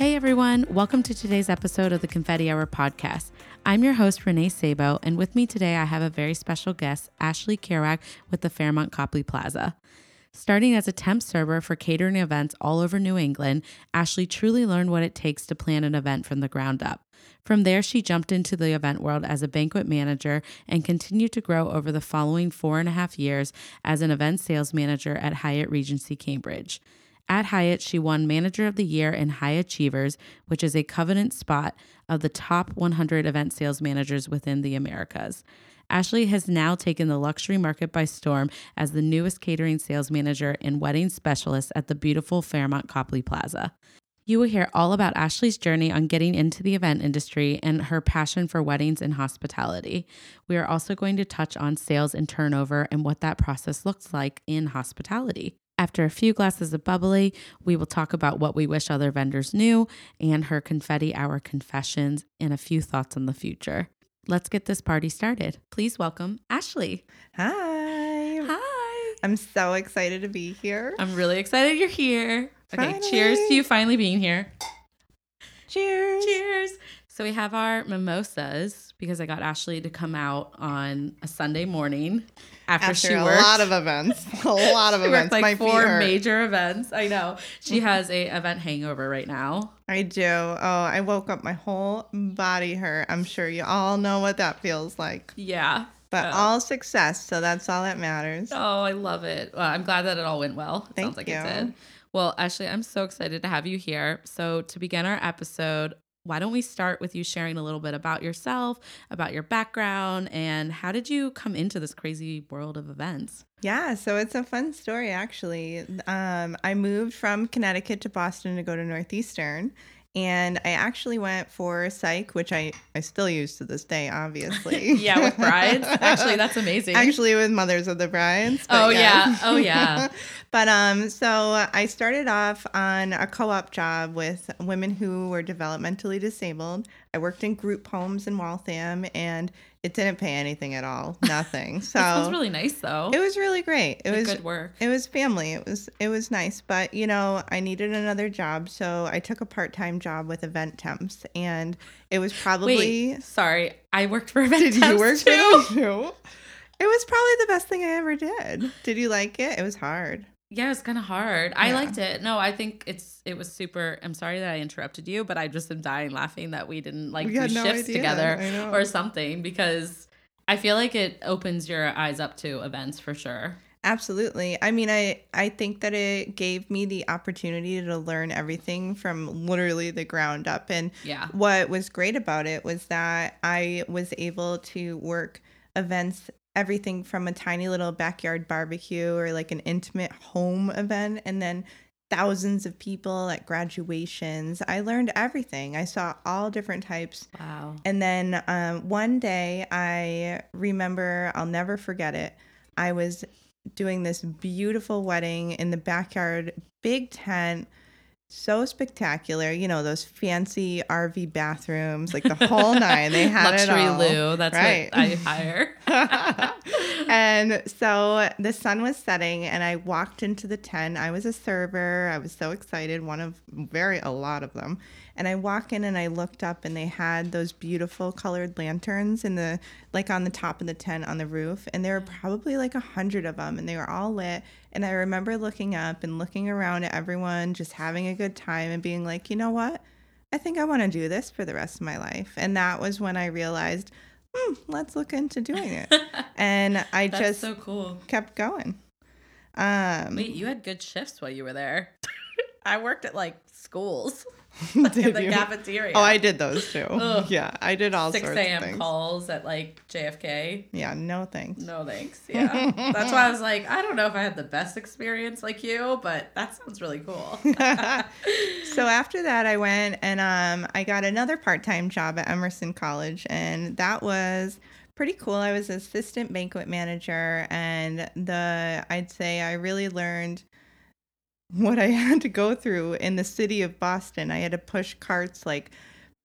Hey everyone, welcome to today's episode of the Confetti Hour podcast. I'm your host, Renee Sabo, and with me today I have a very special guest, Ashley Kirouac with the Fairmont Copley Plaza. Starting as a temp server for catering events all over New England, Ashley truly learned what it takes to plan an event from the ground up. From there, she jumped into the event world as a banquet manager and continued to grow over the following four and a half years as an event sales manager at Hyatt Regency Cambridge. At Hyatt, she won Manager of the Year in Hyachievers, which is a covenant spot of the top 100 event sales managers within the Americas. Ashley has now taken the luxury market by storm as the newest catering sales manager and wedding specialist at the beautiful Fairmont Copley Plaza. You will hear all about Ashley's journey on getting into the event industry and her passion for weddings and hospitality. We are also going to touch on sales and turnover and what that process looks like in hospitality. After a few glasses of bubbly, we will talk about what we wish other vendors knew and her confetti hour confessions and a few thoughts on the future. Let's get this party started. Please welcome Ashley. Hi. Hi. I'm so excited to be here. I'm really excited you're here. Okay, Finally. cheers to you finally being here. Cheers. Cheers. So we have our mimosas because I got Ashley to come out on a Sunday morning after, After she a worked. lot of events. A lot of events. like My four major events. I know. She has a event hangover right now. I do. Oh, I woke up. My whole body hurt. I'm sure you all know what that feels like. Yeah. But Oh. all success. So that's all that matters. Oh, I love it. Well, I'm glad that it all went well. It Thank Sounds like it did. Well, Ashley, I'm so excited to have you here. So, to begin our episode, why don't we start with you sharing a little bit about yourself, about your background, and how did you come into this crazy world of events? Yeah, so it's a fun story actually. Um, I moved from Connecticut to Boston to go to Northeastern, and I actually went for psych, which I I still use to this day, obviously. Yeah, with brides. Actually, that's amazing. actually with mothers of the brides. Oh, yes. yeah. Oh, yeah. but um, so I started off on a co-op job with women who were developmentally disabled. I worked in group homes in Waltham, and it didn't pay anything at all, nothing. So That sounds really nice, though. it was really great. It Like, was good work. it was family. It was it was nice, but you know, I needed another job, so I took a part-time job with event temps and it was probably Wait, sorry. I worked for event Did you temps work too. for them too? It was probably the best thing I ever did. Did you like it? It was hard. Yeah, it was kind of hard. I liked it. No, I think it's it was super. I'm sorry that I interrupted you, but I just am dying laughing that we didn't like We do no shifts idea. together or something because I feel like it opens your eyes up to events for sure. Absolutely. I mean, I I think that it gave me the opportunity to learn everything from literally the ground up and Yeah. what was great about it was that I was able to work events everything from a tiny little backyard barbecue or like an intimate home event and then thousands of people at graduations. I learned everything. I saw all different types Wow. and then um, one day, I remember, I'll never forget it. I was doing this beautiful wedding in the backyard, big tent, so spectacular. You know, those fancy RV bathrooms, like the whole nine. They had Luxury it all. Lou. That's Right. what I hire. and so the sun was setting and I walked into the tent. I was a server. I was so excited, one of very a lot of them. And I walk in and I looked up and they had those beautiful colored lanterns in the like on the top of the tent on the roof and there were probably like a hundred of them and they were all lit and I remember looking up and looking around at everyone just having a good time and being like, "You know what? I think I want to do this for the rest of my life." And that was when I realized, hmm, let's look into doing it. and I just so cool. kept going. Um, Wait, you had good shifts while you were there. I worked at like schools did the you? cafeteria. Oh, I did those too. Ugh. Yeah, I did all 6 sorts of a.m. things. calls at like JFK. Yeah, no thanks. No thanks. Yeah. That's why I was like, I don't know if I had the best experience like you, but that sounds really cool. so after that, I went and um, I got another part-time job at Emerson College, and that was pretty cool. I was assistant banquet manager, and the I'd say I really learned what I had to go through in the city of Boston. I had to push carts like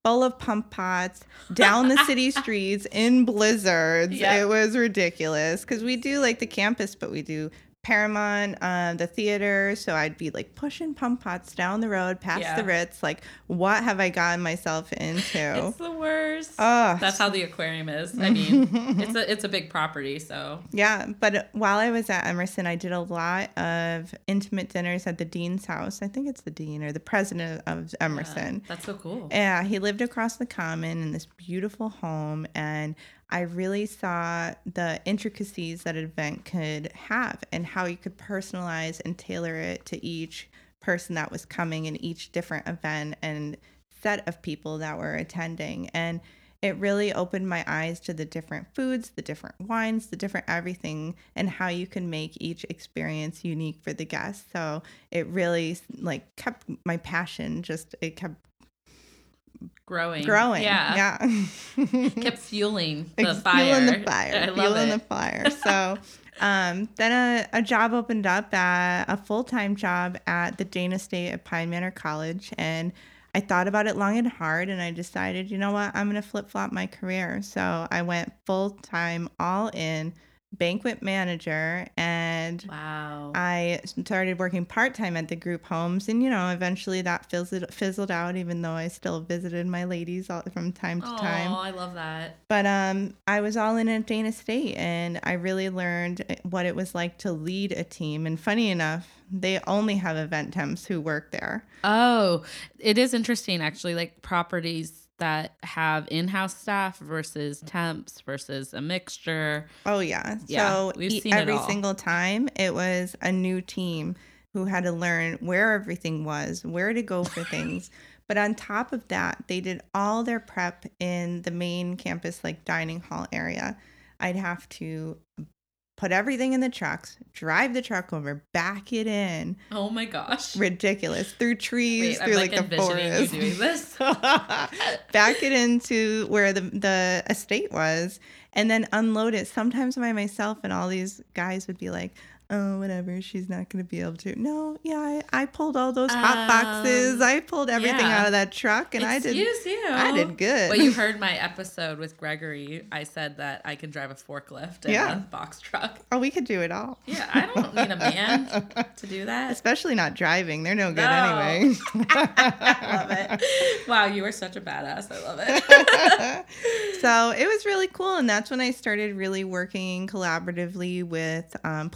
full of pump pots down the city streets in blizzards. Yep. It was ridiculous because we do like the campus, but we do Paramount, uh, the theater. So I'd be like pushing pump pots down the road past Yeah. the Ritz. Like, what have I gotten myself into? It's the worst. Oh, That's how the aquarium is. I mean, it's a it's a big property, so Yeah, but while I was at Emerson, I did a lot of intimate dinners at the dean's house. I think it's the dean or the president of Emerson. yeah, that's so cool. Yeah, he lived across the common in this beautiful home, and I really saw the intricacies that an event could have and how you could personalize and tailor it to each person that was coming in each different event and set of people that were attending. And it really opened my eyes to the different foods, the different wines, the different everything, and how you can make each experience unique for the guests. So it really like kept my passion just it kept growing, growing. Yeah, Yeah. kept fueling the Ex- fire. Fueling the fire. I love fueling it. the fire. So um, then a, a job opened up at a full time job at the Dane Estate at Pine Manor College. And I thought about it long and hard and I decided, you know what, I'm going to flip flop my career. So I went full time, all in banquet manager and wow. I started working part time at the group homes, and you know, eventually that fizzled fizzled out. Even though I still visited my ladies all, from time to Oh, time, oh I love that. but um, I was all in at Dane Estate, and I really learned eh, what it was like to lead a team. And funny enough, they only have event temps who work there. Oh, it is interesting actually. Like properties that have in-house staff versus temps versus a mixture. Oh yeah, Yeah, so we've seen it every single time it was a new team who had to learn where everything was, where to go for things. But on top of that, they did all their prep in the main campus, like dining hall area. I'd have to put everything in the trucks, drive the truck over, back it in. Oh my gosh. Ridiculous through trees, Wait, I'm through like, like, the forest. you doing this. back it into where the the estate was and then unload it sometimes by myself and all these guys would be like oh whatever she's not going to be able to no yeah I, I pulled all those hot boxes Um, i pulled everything yeah. out of that truck and i did you. I did good. Well, you heard my episode with Gregory. I said that I can drive a forklift and Yeah. a box truck. oh we could do it all Yeah, I don't need a man to do that. especially not driving they're no good No. anyway I love it. Wow, you are such a badass. I love it. so it was really cool and that's when i started really working collaboratively with um,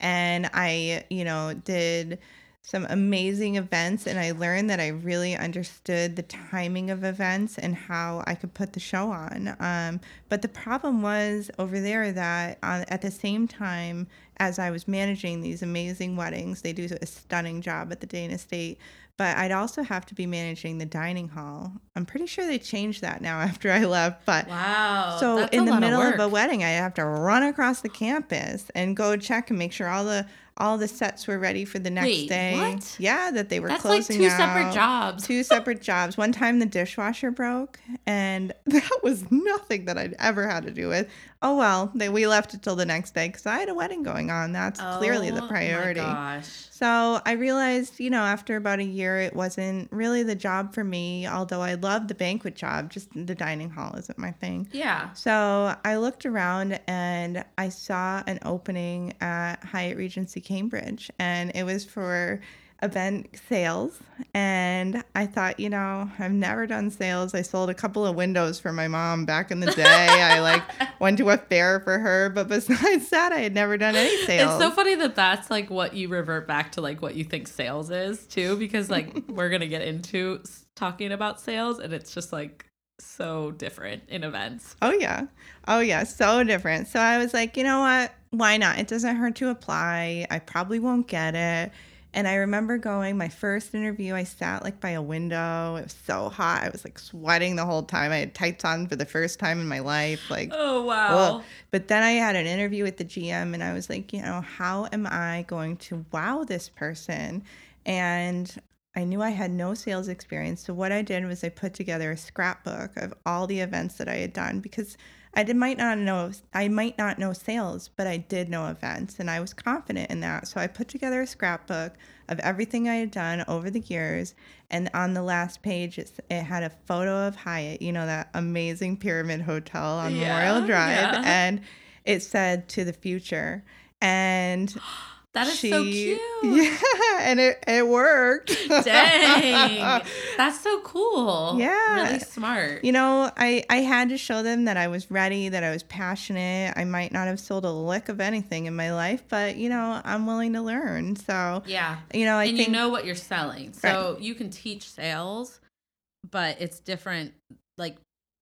and i you know did some amazing events and i learned that i really understood the timing of events and how i could put the show on. Um, but the problem was over there that uh, at the same time as i was managing these amazing weddings they do a stunning job at the Dane Estate but I'd also have to be managing the dining hall. I'm pretty sure they changed that now after I left. But Wow. so that's in the middle of, work. a wedding, I have to run across the campus and go check and make sure all the all the sets were ready for the next Wait, day. what? Yeah, that they were That's like two out. separate jobs. Two separate jobs. One time the dishwasher broke, and that was nothing that I'd ever had to do with. Oh well, they, we left it till the next day because I had a wedding going on. That's clearly the priority. Oh my priority. gosh. So I realized, you know, after about a year, it wasn't really the job for me, although I loved the banquet job, just the dining hall isn't my thing. Yeah. So I looked around and I saw an opening at Hyatt Regency Cambridge, and it was for event sales. And I thought, you know, I've never done sales. I sold a couple of windows for my mom back in the day. I like went to a fair for her, but besides that, I had never done any sales. It's so funny that that's like what you revert back to, like what you think sales is too, because like we're gonna get into talking about sales, and it's just like so different in events. Oh yeah. Oh yeah, so different. So I was like, you know what? Why not? It doesn't hurt to apply. I probably won't get it. And I remember going my first interview, I sat like by a window. It was so hot. I was like sweating the whole time. I had tights on for the first time in my life. Like Oh wow. Ugh. But then I had an interview with the GM and I was like, you know, how am I going to wow this person? And I knew I had no sales experience. So what I did was I put together a scrapbook of all the events that I had done because I did might not know I might not know sales, but I did know events and I was confident in that. So I put together a scrapbook of everything I had done over the years and on the last page it, it had a photo of Hyatt, you know that amazing pyramid hotel on Yeah, Memorial Drive yeah. and it said to the future and That is she, so cute. Yeah, and it, it worked. Dang. That's so cool. Yeah. Really smart. You know, I, I had to show them that I was ready, that I was passionate. I might not have sold a lick of anything in my life, but, you know, I'm willing to learn. So, yeah. you know, I and think you know what you're selling. So you can teach sales, but it's different. Like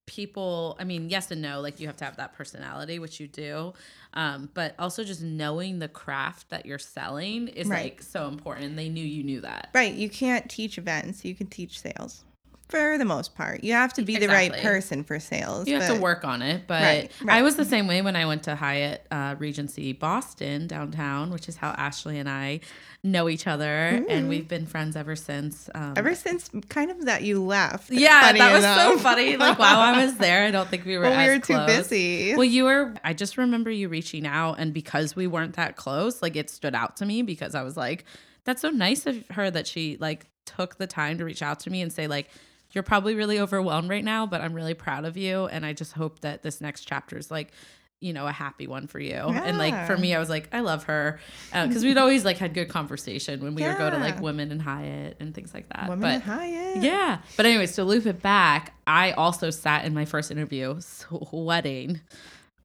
people, I mean, yes and no. Like you have to have that personality, which you do. Um, but also just knowing the craft that you're selling is Right. like so important. They knew you knew that. right, you can't teach events, you can teach sales for the most part. You have to be the right person for sales. You have to work on it, but Right, I was the same way when I went to Hyatt uh, Regency Boston downtown, which is how Ashley and I know each other, and we've been friends ever since. Um, Ever since kind of that you left. yeah, funny that was enough. so funny. Like while I was there, I don't think we were. Well, we were too busy. Well, you were. I just remember you reaching out, and because we weren't that close, like it stood out to me because I was like, "That's so nice of her that she like took the time to reach out to me and say like." You're probably really overwhelmed right now, but I'm really proud of you. And I just hope that this next chapter is like, you know, a happy one for you. And like for me, I was like, I love her. Because we'd always like had good conversation when we would go to like women in Hyatt and things like that. Women but at Hyatt. yeah. But anyways, to loop it back, I also sat in my first interview sweating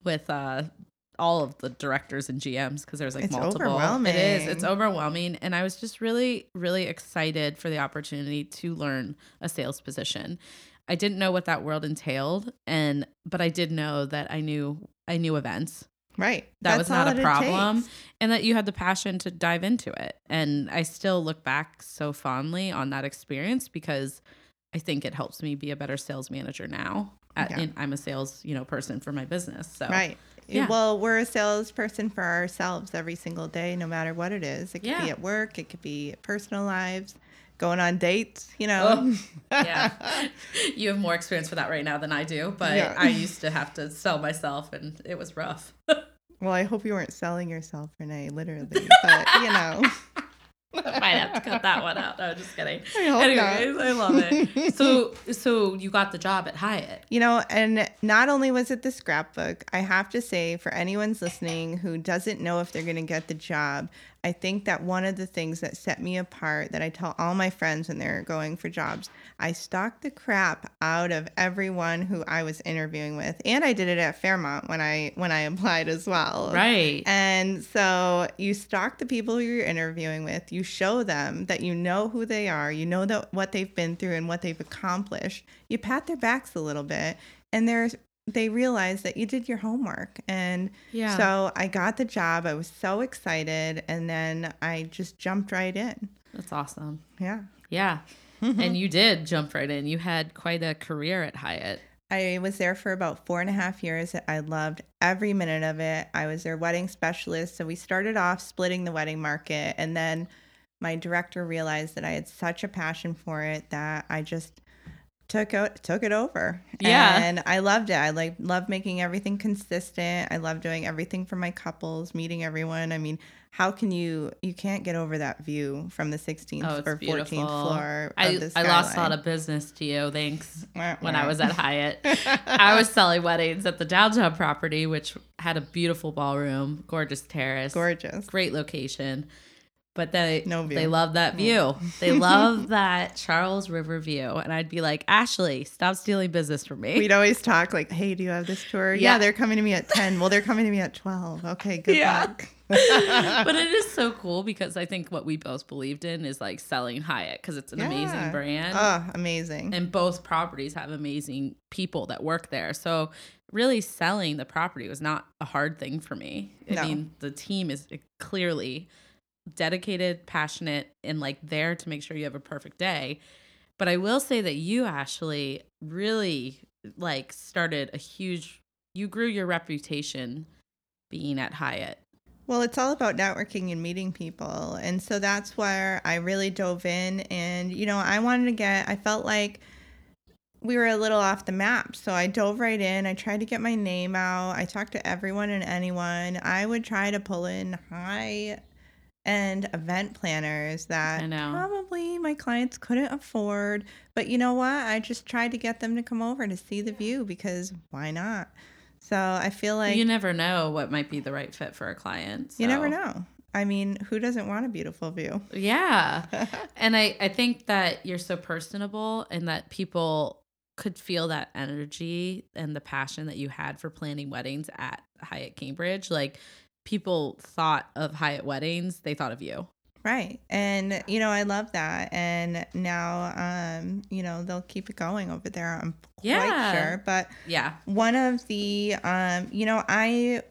with uh all of the directors and GMs because there's like It's multiple. It is. overwhelming. It's It's overwhelming. And I was just really, really excited for the opportunity to learn a sales position. I didn't know what that world entailed and but I did know that I knew I knew events Right. that was not a problem and that you had the passion to dive into it and i still look back so fondly on that experience because i think it helps me be a better sales manager now At- Yeah. and i'm a sales you know person for my business so Right. Yeah. Well, we're a salesperson for ourselves every single day, no matter what it is. It could be at work, it could be personal lives, going on dates, you know. Oh, yeah you have more experience for that right now than i do but Yeah. i used to have to sell myself and it was rough Well, I hope you weren't selling yourself, Renee, literally. But, you know, might have to cut that one out. No just kidding. I anyways not. i love it. So so you got the job at hyatt. You know, and not only was it the scrapbook, I have to say for anyone's listening who doesn't know if they're going to get the job, I think that one of the things that set me apart that I tell all my friends when they're going for jobs, I stalked the crap out of everyone who I was interviewing with, and I did it at Fairmont when I when I applied as well. right And so you stalk the people you're interviewing with. You show them that you know who they are. You know that what they've been through and what they've accomplished. You pat their backs a little bit, and there's they realized that you did your homework. And Yeah. so I got the job. I was so excited, and then I just jumped right in. that's awesome Yeah. Yeah. and you did jump right in. You had quite a career at Hyatt. I was there for about four and a half years. I loved every minute of it. I was their wedding specialist. So we started off splitting the wedding market. And then my director realized that I had such a passion for it that I just took out took it over. Yeah. And I loved it. I like love making everything consistent. I love doing everything for my couples, meeting everyone. I mean, how can you you can't get over that view from the 16th Oh, or beautiful. 14th floor I, I lost a lot of business to you, thanks. When. I was at Hyatt, I was selling weddings at the downtown property, which had a beautiful ballroom, gorgeous terrace, gorgeous. great location. But they No view. they love that view. They love that Charles River view, and I'd be like, Ashley, stop stealing business from me. We'd always talk like, "Hey, do you have this tour?" Yeah, Yeah. they're coming to me at ten. Well, they're coming to me at twelve. Okay, good Yeah. luck. but it is so cool because I think what we both believed in is like selling Hyatt because it's an amazing brand. Oh, amazing. and both properties have amazing people that work there. So really selling the property was not a hard thing for me. I No. mean, the team is eh, clearly dedicated, passionate, and like there to make sure you have a perfect day. But I will say that you Ashley really like started a huge you grew your reputation being at Hyatt. Well, it's all about networking and meeting people. And so that's where I really dove in. And, you know, I wanted to get, I felt like we were a little off the map. So I dove right in. I tried to get my name out. I talked to everyone and anyone. I would try to pull in high end event planners that probably my clients couldn't afford. But you know what? I just tried to get them to come over to see the view because why not? So I feel like you never know what might be the right fit for a client. you never know. I mean, who doesn't want a beautiful view? Yeah. and I, I think that you're so personable and that people could feel that energy and the passion that you had for planning weddings at Hyatt Cambridge. Like people thought of Hyatt weddings, they thought of you. Right. And you know, I love that. And now um, you know, they'll keep it going over there. I'm quite Yeah. sure. But Yeah. one of the um, you know, I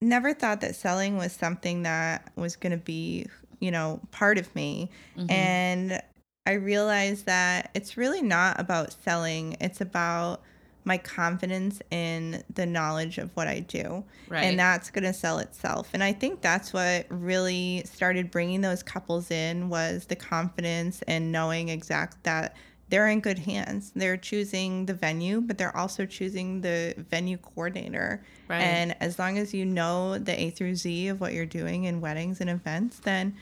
never thought that selling was something that was going to be, you know, part of me. Mhm. And I realized that it's really not about selling, it's about my confidence in the knowledge of what I do. right. And that's going to sell itself. And I think that's what really started bringing those couples in was the confidence and knowing exact that they're in good hands. They're choosing the venue, but they're also choosing the venue coordinator. right. And as long as you know the A through Z of what you're doing in weddings and events, then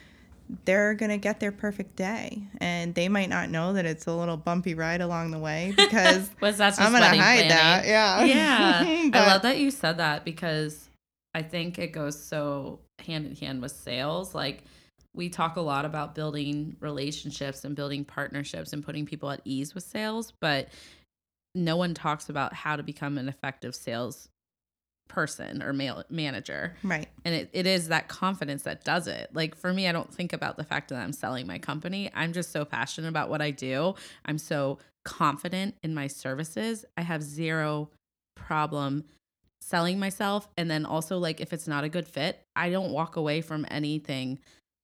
they're going to get their perfect day. And they might not know that it's a little bumpy ride along the way because was that just I'm going to hide that. Yeah. Yeah. But- I love that you said that because I think it goes so hand in hand with sales. Like we talk a lot about building relationships and building partnerships and putting people at ease with sales, but no one talks about how to become an effective sales person or male manager. Right. And it, it is that confidence that does it. Like for me, I don't think about the fact that I'm selling my company. I'm just so passionate about what I do. I'm so confident in my services. I have zero problem selling myself. And then also, like, if it's not a good fit, I don't walk away from anything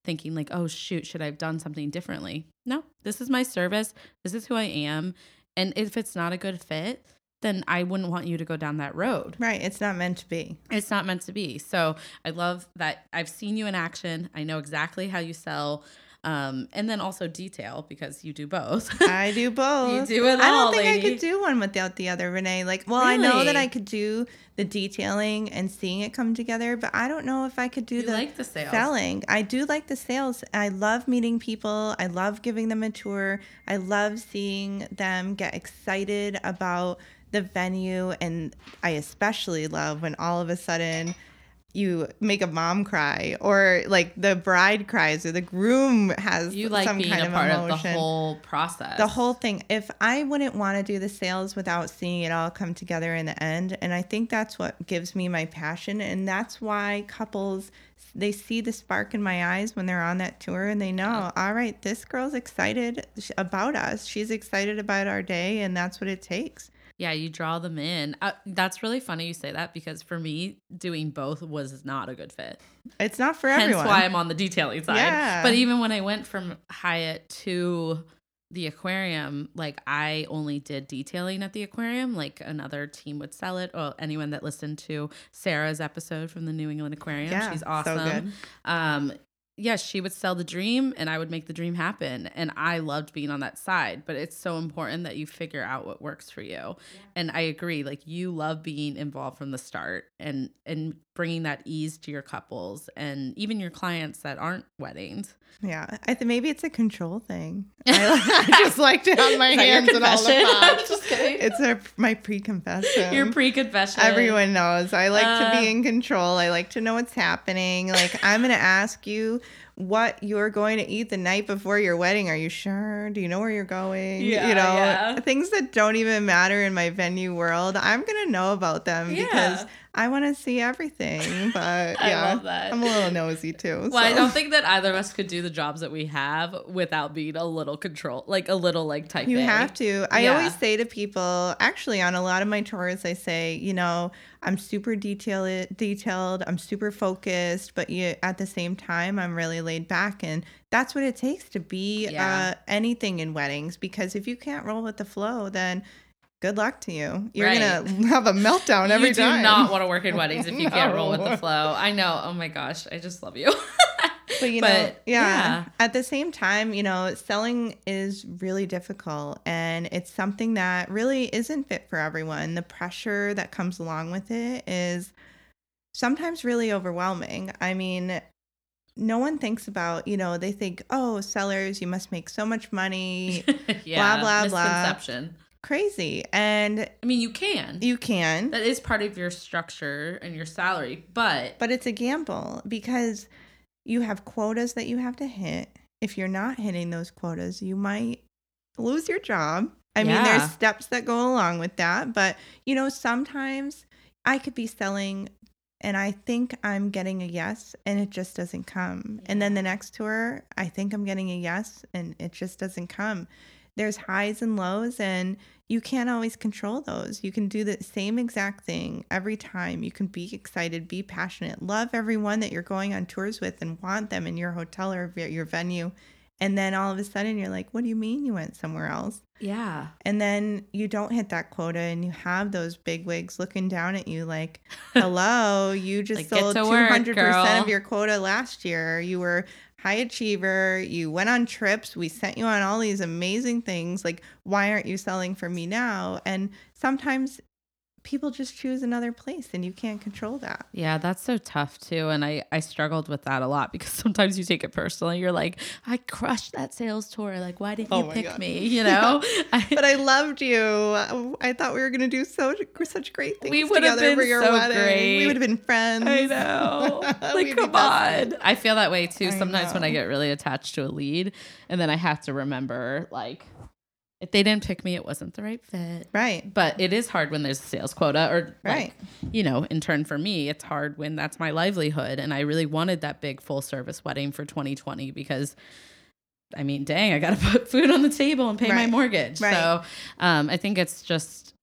thinking, like, oh, shoot, should I have done something differently? No, this is my service. This is who I am. And if it's not a good fit, then I wouldn't want you to go down that road. Right. It's not meant to be. It's not meant to be. So I love that I've seen you in action. I know exactly how you sell. Um, and then also detail because you do both. I do both. You do it I all, don't think I could do one without the other, Renee. Like, well, I know that I could do the detailing and seeing it come together, but I don't know if I could do You the like the sales. selling. I do like the sales. I love meeting people. I love giving them a tour. I love seeing them get excited about the venue. And I especially love when all of a sudden you make a mom cry or like the bride cries or the groom has you like some being kind a of part emotion. of the whole process. The whole thing. If I wouldn't want to do the sales without seeing it all come together in the end, and I think that's what gives me my passion, and that's why couples they see the spark in my eyes when they're on that tour, and they know, all right, this girl's excited about us. She's excited about our day, and that's what it takes. Yeah, you draw them in. Uh, that's really funny you say that because for me, doing both was not a good fit. It's not for Hence everyone. why I'm on the detailing side. Yeah. But even when I went from Hyatt to the aquarium, like I only did detailing at the aquarium. Like another team would sell it. Or anyone that listened to Sarah's episode from the New England Aquarium, Yeah, she's so awesome. good. Um, yes, she would sell the dream and I would make the dream happen. And I loved being on that side, but it's so important that you figure out what works for you. And I agree, like you love being involved from the start and and bringing that ease to your couples and even your clients that aren't weddings. Yeah, I think maybe it's a control thing. I, I just like to have my Is that your hands in all the? Pots. just kidding. It's a my pre-confession. Your pre-confession. Everyone knows. I like to Uh, be in control. I like to know what's happening. Like, I'm going to ask you what you're going to eat the night before your wedding. Are you sure? Do you know where you're going? Yeah, you know, yeah. things that don't even matter in my venue world. I'm going to know about them Yeah. because I want to see everything. But I yeah, love that. I'm a little nosy too. Well, I don't think that either of us could do the jobs that we have without being a little control, like a little like type. You A. have to. I Yeah. always say to people, actually, on a lot of my tours, I say, you know, I'm super detailed, detailed. I'm super focused, but you, at the same time, I'm really laid back, and that's what it takes to be Yeah. uh, anything in weddings. Because if you can't roll with the flow, then good luck to you. You're Right. gonna have a meltdown every time. you do time. not want to work in weddings if you can't roll with the flow. I know. Oh my gosh, I just love you. but you know, yeah. yeah. At the same time, you know, selling is really difficult and it's something that really isn't fit for everyone. The pressure that comes along with it is sometimes really overwhelming. I mean, no one thinks about, you know, they think, oh, sellers, you must make so much money. yeah, blah, blah. misconception. Crazy. And I mean, you can. you can, that is part of your structure and your salary, but but it's a gamble because you have quotas that you have to hit. If you're not hitting those quotas, you might lose your job. I mean, there's steps that go along with that, but you know, sometimes I could be selling and I think I'm getting a yes and it just doesn't come. And then the next tour, I think I'm getting a yes and it just doesn't come. There's highs and lows and you can't always control those. You can do the same exact thing every time. You can be excited, be passionate, love everyone that you're going on tours with and want them in your hotel or your venue. And then all of a sudden you're like, what do you mean you went somewhere else? yeah. And then you don't hit that quota and you have those big wigs looking down at you like, hello, you just Like, sold 200% girl." of your quota last year. You were high achiever. You went on trips. We sent you on all these amazing things. Like, why aren't you selling for me now? And sometimes people just choose another place and you can't control that. Yeah, that's so tough too. And I, I struggled with that a lot because sometimes you take it personally. You're like, I crushed that sales tour. Like, why didn't Oh you pick God. me? You know? I, But I loved you. I thought we were going to do so such great things We would have for been your so wedding. great. We would have been friends. I know. Like, come on. I feel that way too I sometimes when I get really attached to a lead. And then I have to remember, like, if they didn't pick me, it wasn't the right fit. Right. But it is hard when there's a sales quota, or like, Right. you know, in turn for me, it's hard when that's my livelihood. And I really wanted that big full service wedding for 2020 because, I mean, dang, I got to put food on the table and pay my mortgage. Right. So um, I think it's just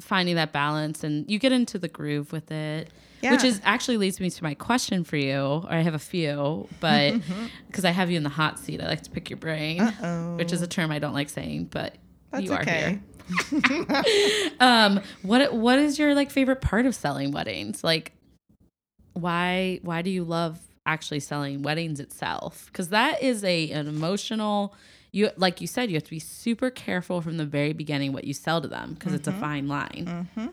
finding that balance, and you get into the groove with it. Yeah. Which is actually leads me to my question for you. Or I have a few, but because I have you in the hot seat, I like to pick your brain, Uh-oh. which is a term I don't like saying, but That's you are okay. here. um, what what is your like favorite part of selling weddings? Like, why why do you love actually selling weddings itself? Because that is a an emotional. You like you said, you have to be super careful from the very beginning what you sell to them because it's a fine line. hmm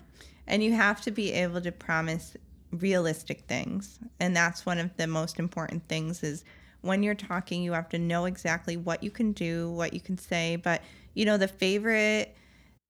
And you have to be able to promise realistic things. And that's one of the most important things is when you're talking, you have to know exactly what you can do, what you can say. But, you know, the favorite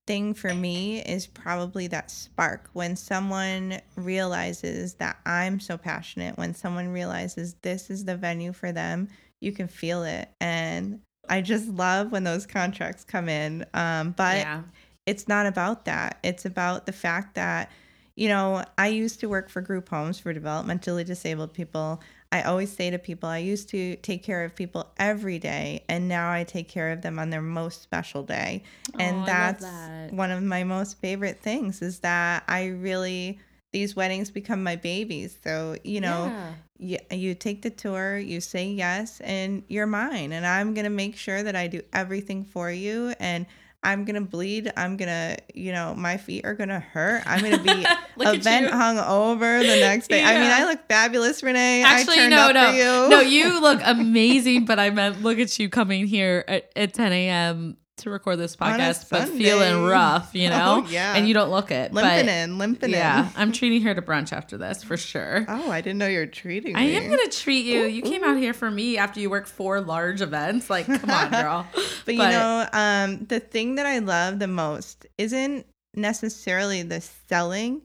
thing for me is probably that spark when someone realizes that I'm so passionate, when someone realizes this is the venue for them, you can feel it. And I just love when those contracts come in. Um, but yeah, it's not about that. It's about the fact that, you know, I used to work for group homes for developmentally disabled people. I always say to people, I used to take care of people every day, and now I take care of them on their most special day. and Oh, I that's that. one of my most favorite things is that I really, these weddings become my babies. So, you know, Yeah. you, you take the tour, you say yes, and you're mine. And I'm going to make sure that I do everything for you. And I'm going to bleed. I'm going to, you know, my feet are going to hurt. I'm to be event hung over the next day. I mean, I look fabulous, Renee. Actually, I turned no, up no, for you. no. You look amazing, but I meant look at you coming here at, at 10 a.m. to record this podcast, but feeling rough, you know? Oh, yeah. And you don't look it. limping but in, limping yeah, in. Yeah. I'm treating her to brunch after this for sure. Oh, I didn't know you were treating I me. am gonna treat you. You came out here for me after you worked four large events. Like, come on, girl. But, you know, um, the thing that I love the most isn't necessarily the selling,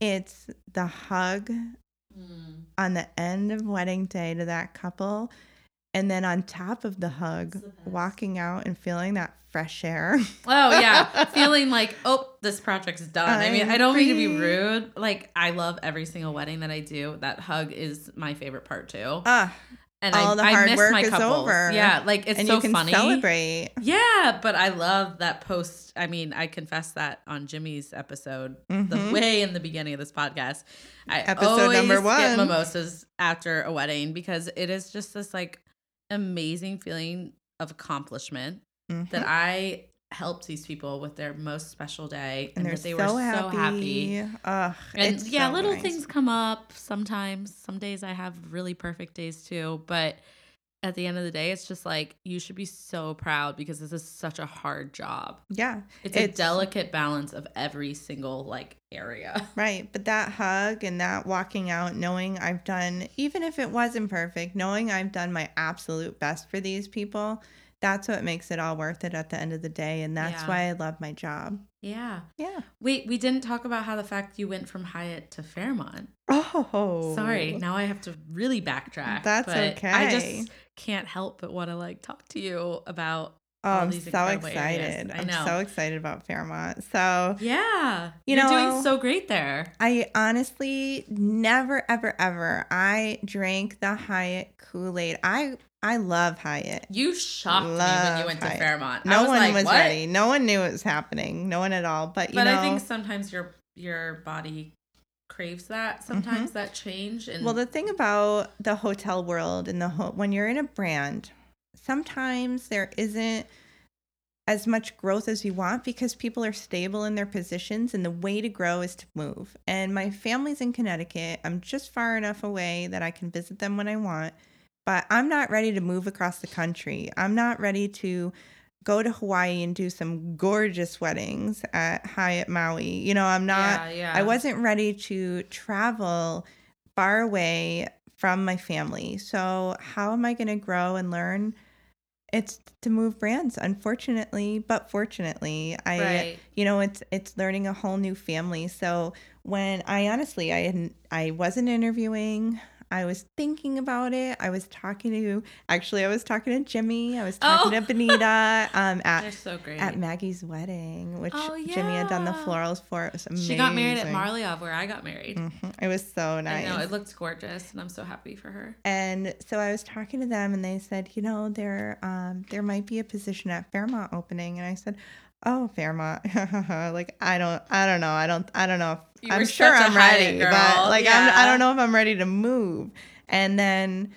it's the hug Mm. on the end of wedding day to that couple. And then on top of the hug, the walking out and feeling that fresh air. Oh yeah, feeling like oh this project's done. I mean, I'm I don't mean to be rude. Like I love every single wedding that I do. That hug is my favorite part too. Ah, And all I, the I miss work my is couples. over. Yeah, like it's and so you can funny. celebrate. Yeah, but I love that post. I mean, I confess that on Jimmy's episode, the Mhm. way in the beginning of this podcast. I Episode always number get one. mimosas after a wedding because it is just this like amazing feeling of accomplishment that Mhm. I helped these people with their most special day and, and, that they so, were so happy. Ugh, And yeah, so little nice. things come up sometimes. Some days I have really perfect days too, but at the end of the day, it's just like you should be so proud because this is such a hard job. Yeah, It's, a delicate balance of every single like area. Right. But that hug and that walking out, knowing I've done, even if it wasn't perfect, knowing I've done my absolute best for these people, that's what makes it all worth it at the end of the day. And that's Yeah. why I love my job. Yeah. Yeah. Wait, we didn't talk about how the fact you went from Hyatt to Fairmont. Oh, Sorry, now I have to really backtrack. That's but I just can't help but want to like talk to you about. Oh, I'm so excited. I'm know. so excited about Fairmont. So Yeah, You you're know- doing so great there. I honestly never, ever, ever I drank the Hyatt Kool Aid. I I love Hyatt. You shocked me when Love you went to Fairmont. No I was one like, was what? ready. No one knew it was happening. No one at all. But you But know, I think sometimes your your body craves that. Sometimes that change. And Mm-hmm. Well, the thing about the hotel world and the ho- when you're in a brand, sometimes there isn't as much growth as you want because people are stable in their positions and the way to grow is to move. And my family's in Connecticut. I'm just far enough away that I can visit them when I want, but I'm not ready to move across the country. I'm not ready to go to Hawaii and do some gorgeous weddings at Hyatt Maui. You know, I'm not yeah, yeah. I wasn't ready to travel far away from my family. So, how am I going to grow and learn? It's to move brands, unfortunately, but fortunately, I Right. you know, it's it's learning a whole new family. So, when I honestly I hadn't I wasn't interviewing, I was thinking about it. I was talking to actually I was talking to Jimmy, I was talking Oh. to Benita um at so great. at Maggie's wedding, which Oh, Jimmy had done the florals for. It was amazing. she got married at Marliave, where I got married. Mhm. It was so nice. I know it looked gorgeous, and I'm so happy for her. and so I was talking to them, and they said, you know, there um there might be a position at Fairmont opening, and I said, oh Fairmont, like I don't I don't know I don't I don't know if You I'm were sure I'm ready, girl. but like I'm, I don't know if I'm ready to move. And then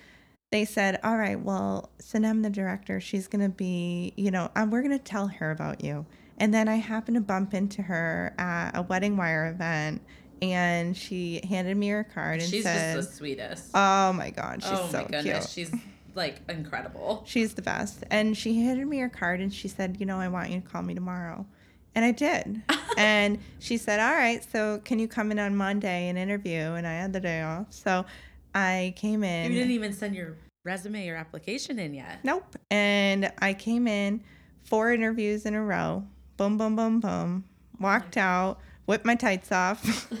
they said, all right, well, Sanem, the director, she's gonna be, you know, um, we're gonna tell her about you. And then I happened to bump into her at a WeddingWire event. And she handed me her card and She's said, just the sweetest. "Oh my god, she's oh so my goodness, cute. she's like incredible. She's the best. And she handed me her card and she said, You know, I want you to call me tomorrow. And I did. and she said, All right, so can you come in on Monday and interview? And I had the day off. So I came in. You didn't even send your resume or application in yet. Nope. And I came in four interviews in a row. Boom, boom, boom, boom. Walked out, whipped my tights off.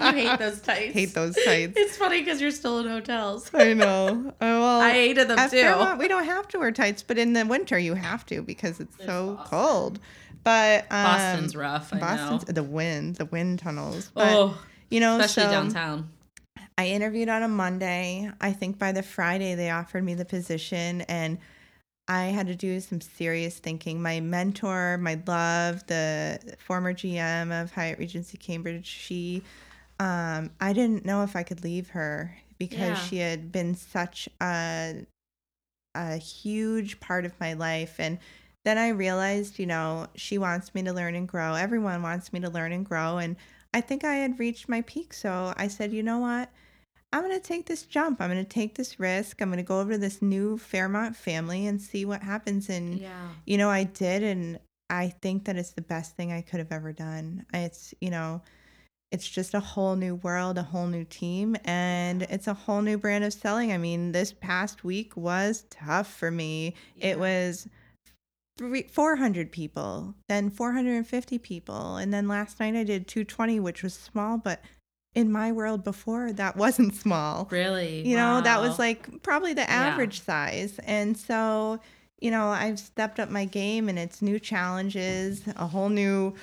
You hate those tights. Hate those tights. It's funny because you're still in hotels. I know. Oh, well, I hated them too. We don't have to wear tights, but in the winter you have to because it's so Boston. cold. But um, Boston's rough. I Boston's know. the wind, the wind tunnels. But oh, you know, especially so downtown. I interviewed on a Monday. I think by the Friday they offered me the position, and I had to do some serious thinking. My mentor, my love, the former GM of Hyatt Regency Cambridge, she, um, I didn't know if I could leave her because Yeah. she had been such a a huge part of my life and then I realized, you know, she wants me to learn and grow. Everyone wants me to learn and grow and I think I had reached my peak. So I said, you know what? I'm going to take this jump. I'm going to take this risk. I'm going to go over to this new Fairmont family and see what happens. And, Yeah. you know, I did. And I think that it's the best thing I could have ever done. It's, you know, it's just a whole new world, a whole new team, and it's a whole new brand of selling. I mean, this past week was tough for me. It was three, 400 people, then 450 people. And then last night I did 220, which was small, but in my world before, that wasn't small. Really. You know, that was like probably the average size. And so, you know, I've stepped up my game and it's new challenges, a whole new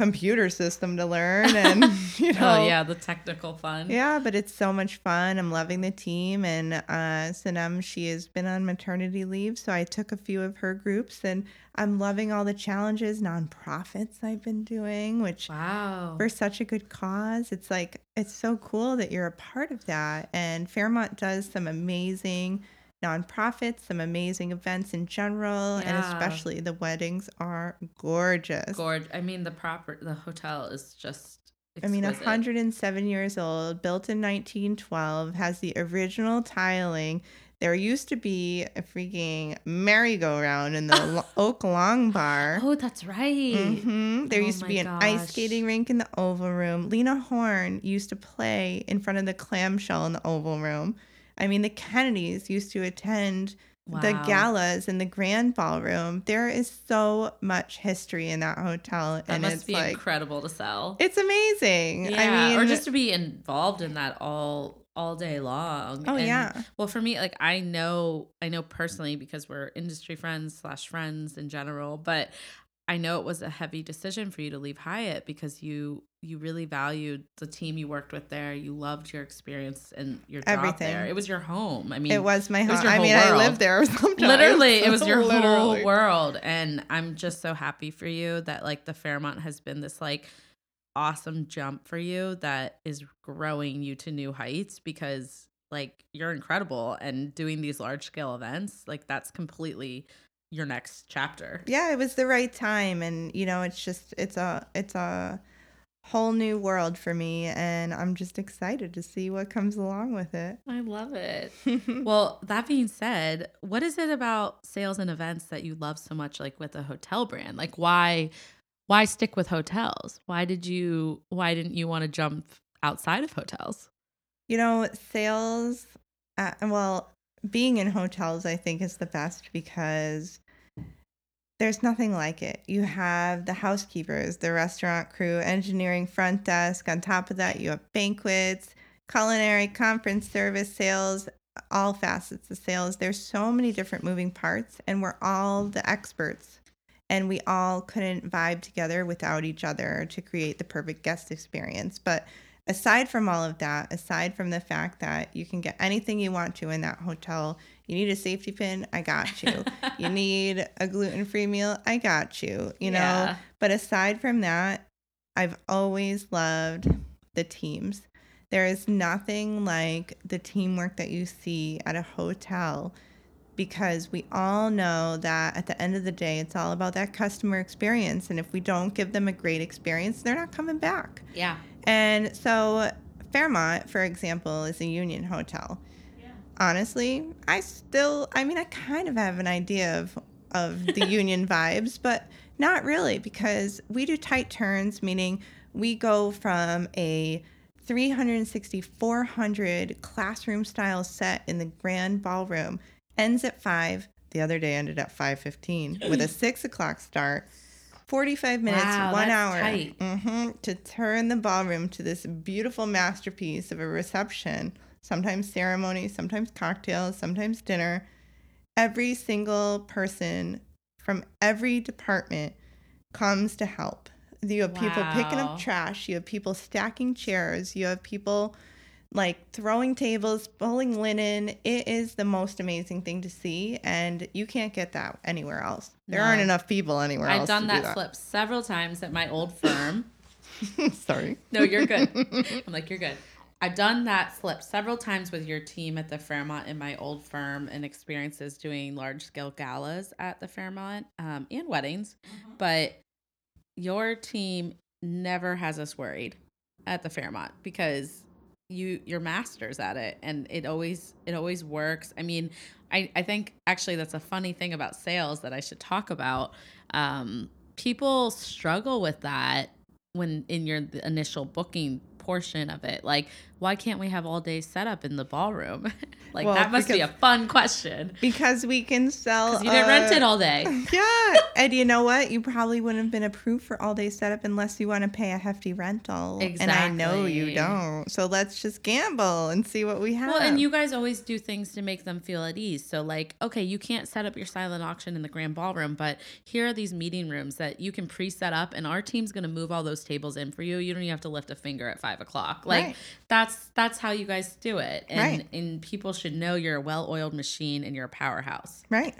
computer system to learn and you know Oh yeah, the technical fun. yeah, but it's so much fun. I'm loving the team. And uh, Sanam, she has been on maternity leave. So I took a few of her groups and I'm loving all the challenges, nonprofits I've been doing, which Wow. for such a good cause. It's like, it's so cool that you're a part of that. And Fairmont does some amazing nonprofits, some amazing events in general, and especially the weddings are gorgeous. Gorge. I mean, the proper the hotel is just. I mean, exquisite. 107 years old, built in 1912, has the original tiling. There used to be a freaking merry-go-round in the Oak Long Bar. Oh, that's right. hmm There Oh used to be an ice skating rink in the Oval Room. Lena Horne used to play in front of the clamshell in the Oval Room. I mean, the Kennedys used to attend the galas in the Grand Ballroom. There is so much history in that hotel, That and must it's be like incredible to sell. it's amazing. yeah, I mean, or just to be involved in that all all day long. Oh, And, yeah. Well, for me, like I know, I know personally because we're industry friends slash friends in general, but I know it was a heavy decision for you to leave Hyatt because you you really valued the team you worked with there. You loved your experience and your job Everything. there. It was your home. I mean, it was my it was home. I mean, I world. lived there sometimes. literally it was your Literally. whole world and i'm just so happy for you that like the fairmont has been this like awesome jump for you that is growing you to new heights because like you're incredible and doing these large scale events like that's completely your next chapter. Yeah it was the right time and you know it's just it's a it's a whole new world for me and i'm just excited to see what comes along with it. I love it. Well that being said what is it about sales and events that you love so much like with a hotel brand? Like why why stick with hotels? Why did you why didn't you want to jump outside of hotels? You know sales uh, well being in hotels i think is the best because there's nothing like it. You have the housekeepers, the restaurant crew, engineering, front desk. On top of that, you have banquets, culinary, conference service, sales, all facets of sales. There's so many different moving parts, and we're all the experts. And we all couldn't vibe together without each other to create the perfect guest experience. But aside from all of that, aside from the fact that you can get anything you want to in that hotel, you need a safety pin, I got you. you need a gluten free meal, I got you, you know. Yeah. But aside from that, I've always loved the teams. There is nothing like the teamwork that you see at a hotel because we all know that at the end of the day, it's all about that customer experience. And if we don't give them a great experience, they're not coming back. Yeah. And so, Fairmont, for example, is a union hotel. Honestly, I still, I mean, I kind of have an idea of, of the union vibes, but not really because we do tight turns, meaning we go from a 360, 400 classroom style set in the grand ballroom, ends at 5. The other day ended at 5.15 with a 6 o'clock start. 45 minutes, Wow, one hour tight. hmm to turn the ballroom to this beautiful masterpiece of a reception, sometimes ceremony, sometimes cocktails, sometimes dinner. Every single person from every department comes to help. You have people picking up trash, you have people stacking chairs, you have people like throwing tables, pulling linen. It is the most amazing thing to see, and you can't get that anywhere else. There No. aren't enough people anywhere I've else. done to that, do that flip several times at my old firm. Sorry. no, you're good. I'm like, you're good. I've done that flip several times with your team at the Fairmont in my old firm and experiences doing large scale galas at the Fairmont um, and weddings. But your team never has us worried at the Fairmont because you you're masters at it and it always it always works. I mean, I, I think actually that's a funny thing about sales that I should talk about. Um, people struggle with that when in your initial booking portion of it. Like, why can't we have all day setup in the ballroom? like Well, that must be a fun question. Because we can sell. You didn't rent uh, it all day. Yeah, and you know what? You probably wouldn't have been approved for all day setup unless you want to pay a hefty rental. Exactly. And I know you don't. So let's just gamble and see what we have. Well, and you guys always do things to make them feel at ease. So, like, okay, you can't set up your silent auction in the grand ballroom, but here are these meeting rooms that you can pre set up, and our team's going to move all those tables in for you. You don't even have to lift a finger at five o'clock. Like, Right. that's that's how you guys do it. And, Right. and people should know you're a well oiled machine and you're a powerhouse. Right.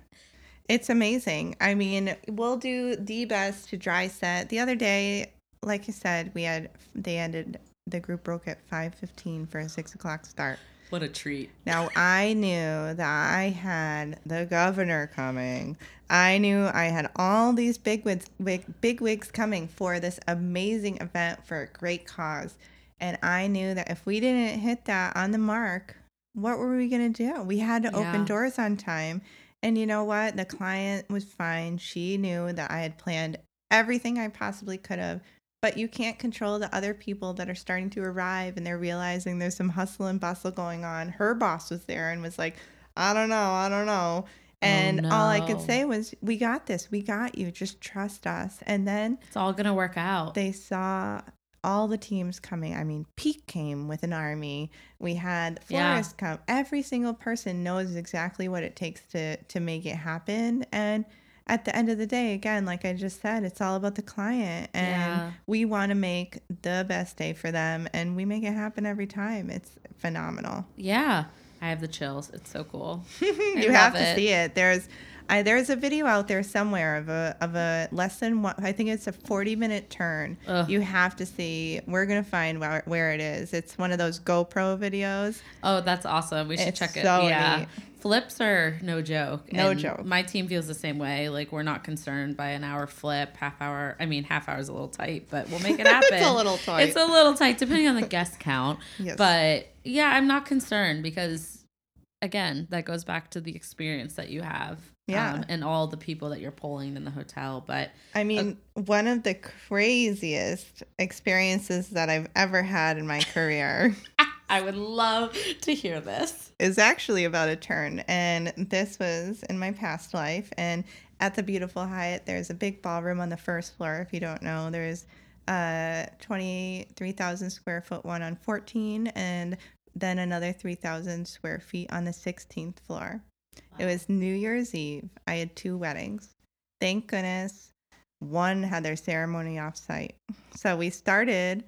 It's amazing. I mean, we'll do the best to dry set. The other day, like I said, we had they ended the group broke at five fifteen for a six o'clock start. What a treat. Now I knew that I had the governor coming. I knew I had all these big wigs, big, big wigs coming for this amazing event for a great cause. And I knew that if we didn't hit that on the mark, what were we going to do? We had to Yeah. open doors on time. And you know what? The client was fine. She knew that I had planned everything I possibly could have. But you can't control the other people that are starting to arrive and they're realizing there's some hustle and bustle going on. Her boss was there and was like, I don't know, I don't know. Oh, and all I could say was, We got this. We got you. Just trust us. And then It's all gonna work out. they saw all the teams coming. I mean, Peak came with an army. We had Yeah. Florist come. Every single person knows exactly what it takes to to make it happen. And at the end of the day, again, like I just said, it's all about the client, and Yeah. we want to make the best day for them, and we make it happen every time. It's phenomenal. yeah. I have the chills. It's so cool. you have to it. see it. There's I, there's a video out there somewhere of a of a less than one. I think it's a 40 minute turn. Ugh. You have to see. We're gonna find where, where it is. It's one of those GoPro videos. Oh, that's awesome. We should It's check it. so yeah. neat. Flips are no joke. No and joke. My team feels the same way. Like we're not concerned by an hour flip, half hour. I mean, half hour is a little tight, but we'll make it happen. It's a little tight. It's a little tight depending on the guest count. Yes. But yeah, I'm not concerned because again, that goes back to the experience that you have. Yeah. um, and all the people that you're pulling in the hotel. But I mean, one of the craziest experiences that I've ever had in my career I would love to hear this. is actually about a turn. And this was in my past life. And at the beautiful Hyatt, there's a big ballroom on the first floor. If you don't know, there's a 23,000 square foot one on 14 and then another 3,000 square feet on the 16th floor. It was New Year's Eve. I had two weddings. Thank goodness one had their ceremony offsite. So we started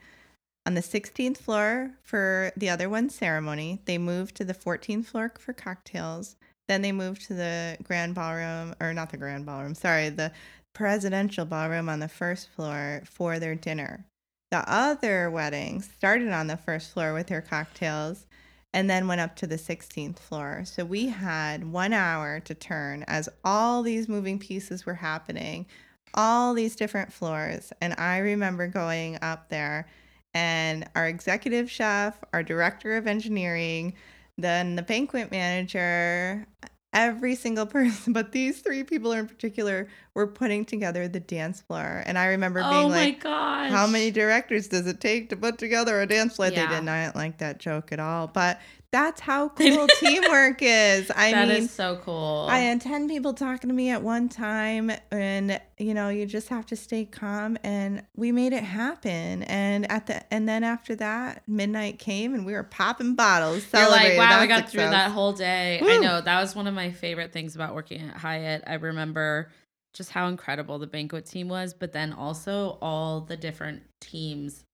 on the 16th floor for the other one's ceremony. They moved to the 14th floor for cocktails. Then they moved to the grand ballroom, or not the grand ballroom, sorry, the presidential ballroom on the first floor for their dinner. The other wedding started on the first floor with their cocktails and then went up to the 16th floor. So we had one hour to turn as all these moving pieces were happening, all these different floors. And I remember going up there, and our executive chef, our director of engineering, then the banquet manager, every single person, but these three people in particular were putting together the dance floor. And I remember being Oh my like, gosh. how many directors does it take to put together a dance floor? Yeah. They did not like that joke at all. But that's how cool teamwork is. I mean That is so cool. I had 10 people talking to me at one time, and you know, you just have to stay calm. And we made it happen. And at the and then after that, midnight came, and we were popping bottles. You're like, wow, I got through that whole day. I know that was one of my favorite things about working at Hyatt. I remember just how incredible the banquet team was, but then also all the different teams,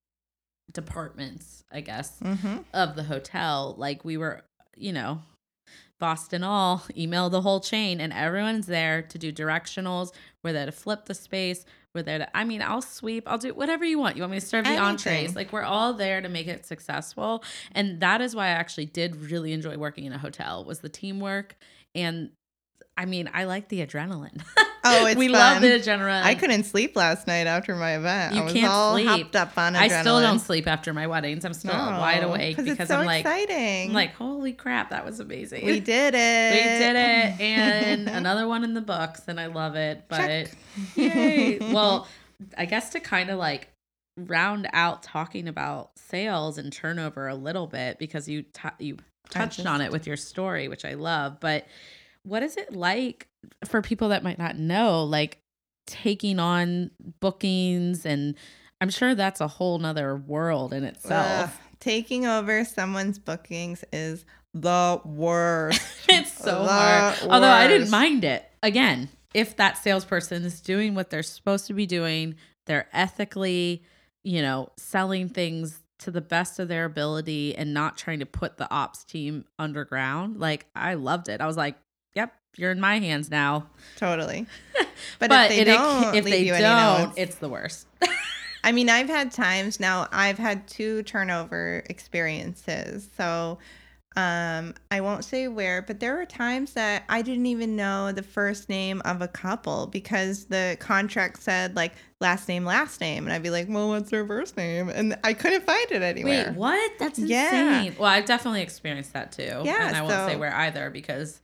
departments, I guess, Mhm. of the hotel. Like we were, you know, Boston all email the whole chain, and everyone's there to do directionals. We're there to flip the space. We're there to, I mean, I'll sweep, I'll do whatever you want. You want me to serve the entrees? Like, we're all there to make it successful. And that is why I actually did really enjoy working in a hotel, was the teamwork. And I mean, I like the adrenaline. Oh, it's we love fun. the adrenaline. I couldn't sleep last night after my event. You I was can't all sleep. hopped up on adrenaline. I still don't sleep after my weddings. I'm still wide awake because so I'm like, exciting. I'm like, holy crap, that was amazing. we did it. We did it, and another one in the books, and I love it. But Check. yay! well, I guess to kind of like round out talking about sales and turnover a little bit because you t- you touched on it with your story, which I love. But what is it like for people that might not know, like taking on bookings and I'm sure that's a whole nother world in itself. Ugh, taking over someone's bookings is the worst. it's so The hard. Although I didn't mind it. Again, if that salesperson is doing what they're supposed to be doing, they're ethically, you know, selling things to the best of their ability and not trying to put the ops team underground. Like I loved it. I was like, "Yep, you're in my hands now." totally. But, But, if they it- don't, if leave they don't, it's the worst. I mean, I've had times now. I've had two turnover experiences. So, Um, I won't say where, but there were times that I didn't even know the first name of a couple because the contract said like last name, last name. And I'd be like, well, what's their first name? And I couldn't find it anywhere. Wait, what? That's insane. Yeah. Well, I've definitely experienced that too. Yeah, And I won't say where either because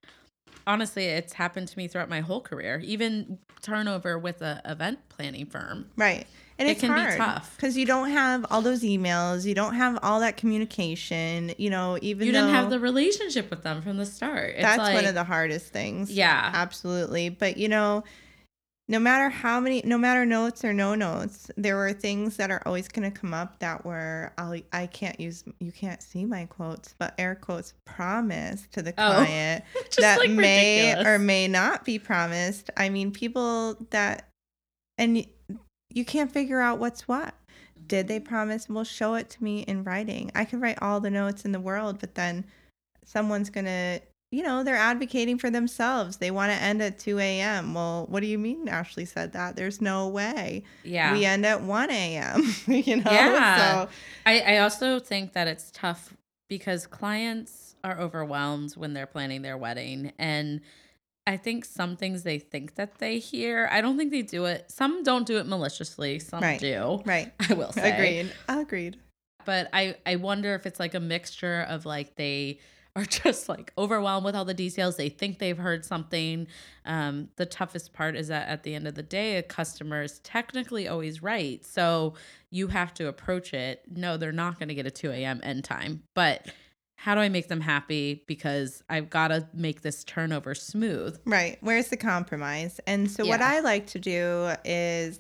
honestly, it's happened to me throughout my whole career, even turnover with a event planning firm. Right. And It it's can be tough. because you don't have all those emails, you don't have all that communication. You know, even You didn't have the relationship with them from the start. It's that's like, one of the hardest things. Yeah. absolutely. But you know, no matter how many, no matter notes or no notes, there were things that are always going to come up that were I'll, I can't use. You can't see my quotes, but air quotes promise to the Oh. client Just, that like, may ridiculous. or may not be promised. I mean, people that, and you can't figure out what's what. Did they promise? Well, show it to me in writing. I can write all the notes in the world, but then someone's going to, you know, they're advocating for themselves. They want to end at 2 a.m. Well, what do you mean Ashley said that? There's no way. Yeah. We end at 1 a.m., you know? Yeah. So, I, I also think that it's tough because clients are overwhelmed when they're planning their wedding. And I think some things they think that they hear, I don't think they do it. Some don't do it maliciously, some Right. do. right. I will say. Agreed. Agreed. But I, I wonder if it's like a mixture of like they are just like overwhelmed with all the details. They think they've heard something. Um, the toughest part is that at the end of the day, a customer is technically always right. So you have to approach it. No, they're not going to get a 2 a.m. end time. But how do I make them happy? Because I've got to make this turnover smooth. Right. Where's the compromise? And so what I like to do is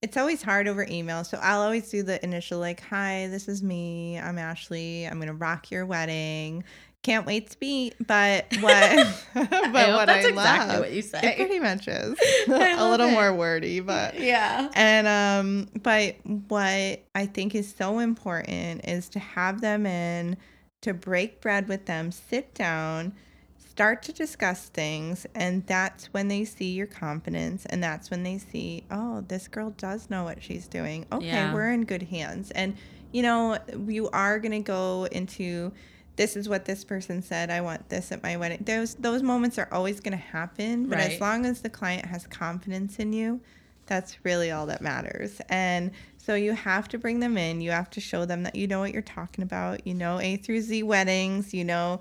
it's always hard over email. So I'll always do the initial like, "Hi, this is me. I'm Ashley. I'm going to rock your wedding. Can't wait to meet." But what but I what that's I exactly love what you it say. pretty much is a little it. more wordy, but Yeah. and um but what I think is so important is to have them in to break bread with them, sit down, start to discuss things, and that's when they see your confidence and that's when they see, oh, this girl does know what she's doing. Okay, Yeah. we're in good hands. And you know, you are going to go into this is what this person said. I want this at my wedding. Those those moments are always going to happen, but as long as the client has confidence in you, that's really all that matters. And so you have to bring them in. You have to show them that you know what you're talking about. You know A through Z weddings. You know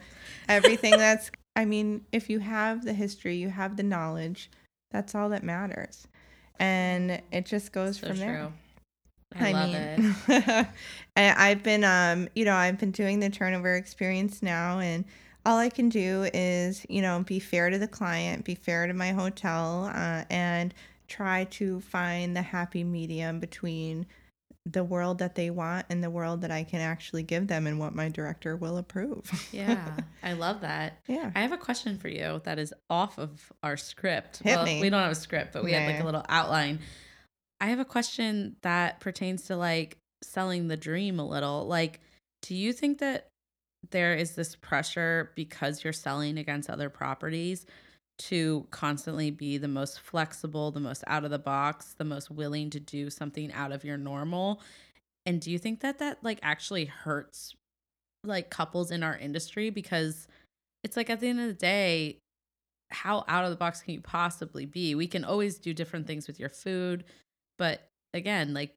everything that's, I mean, if you have the history, you have the knowledge, that's all that matters. And it just goes So from there. true. I, love it. it. I, I've been, um, you know, I've been doing the turnover experience now, and all I can do is, you know, be fair to the client, be fair to my hotel, uh, and try to find the happy medium between the world that they want and the world that I can actually give them and what my director will approve. Yeah, I love that. yeah. I have a question for you that is off of our script. Hit me. We don't have a script, but we had like a little outline. I have a question that pertains to like selling the dream a little. Like, do you think that there is this pressure because you're selling against other properties to constantly be the most flexible, the most out of the box, the most willing to do something out of your normal? And do you think that that like actually hurts like couples in our industry because it's like at the end of the day how out of the box can you possibly be we can always do different things with your food but again like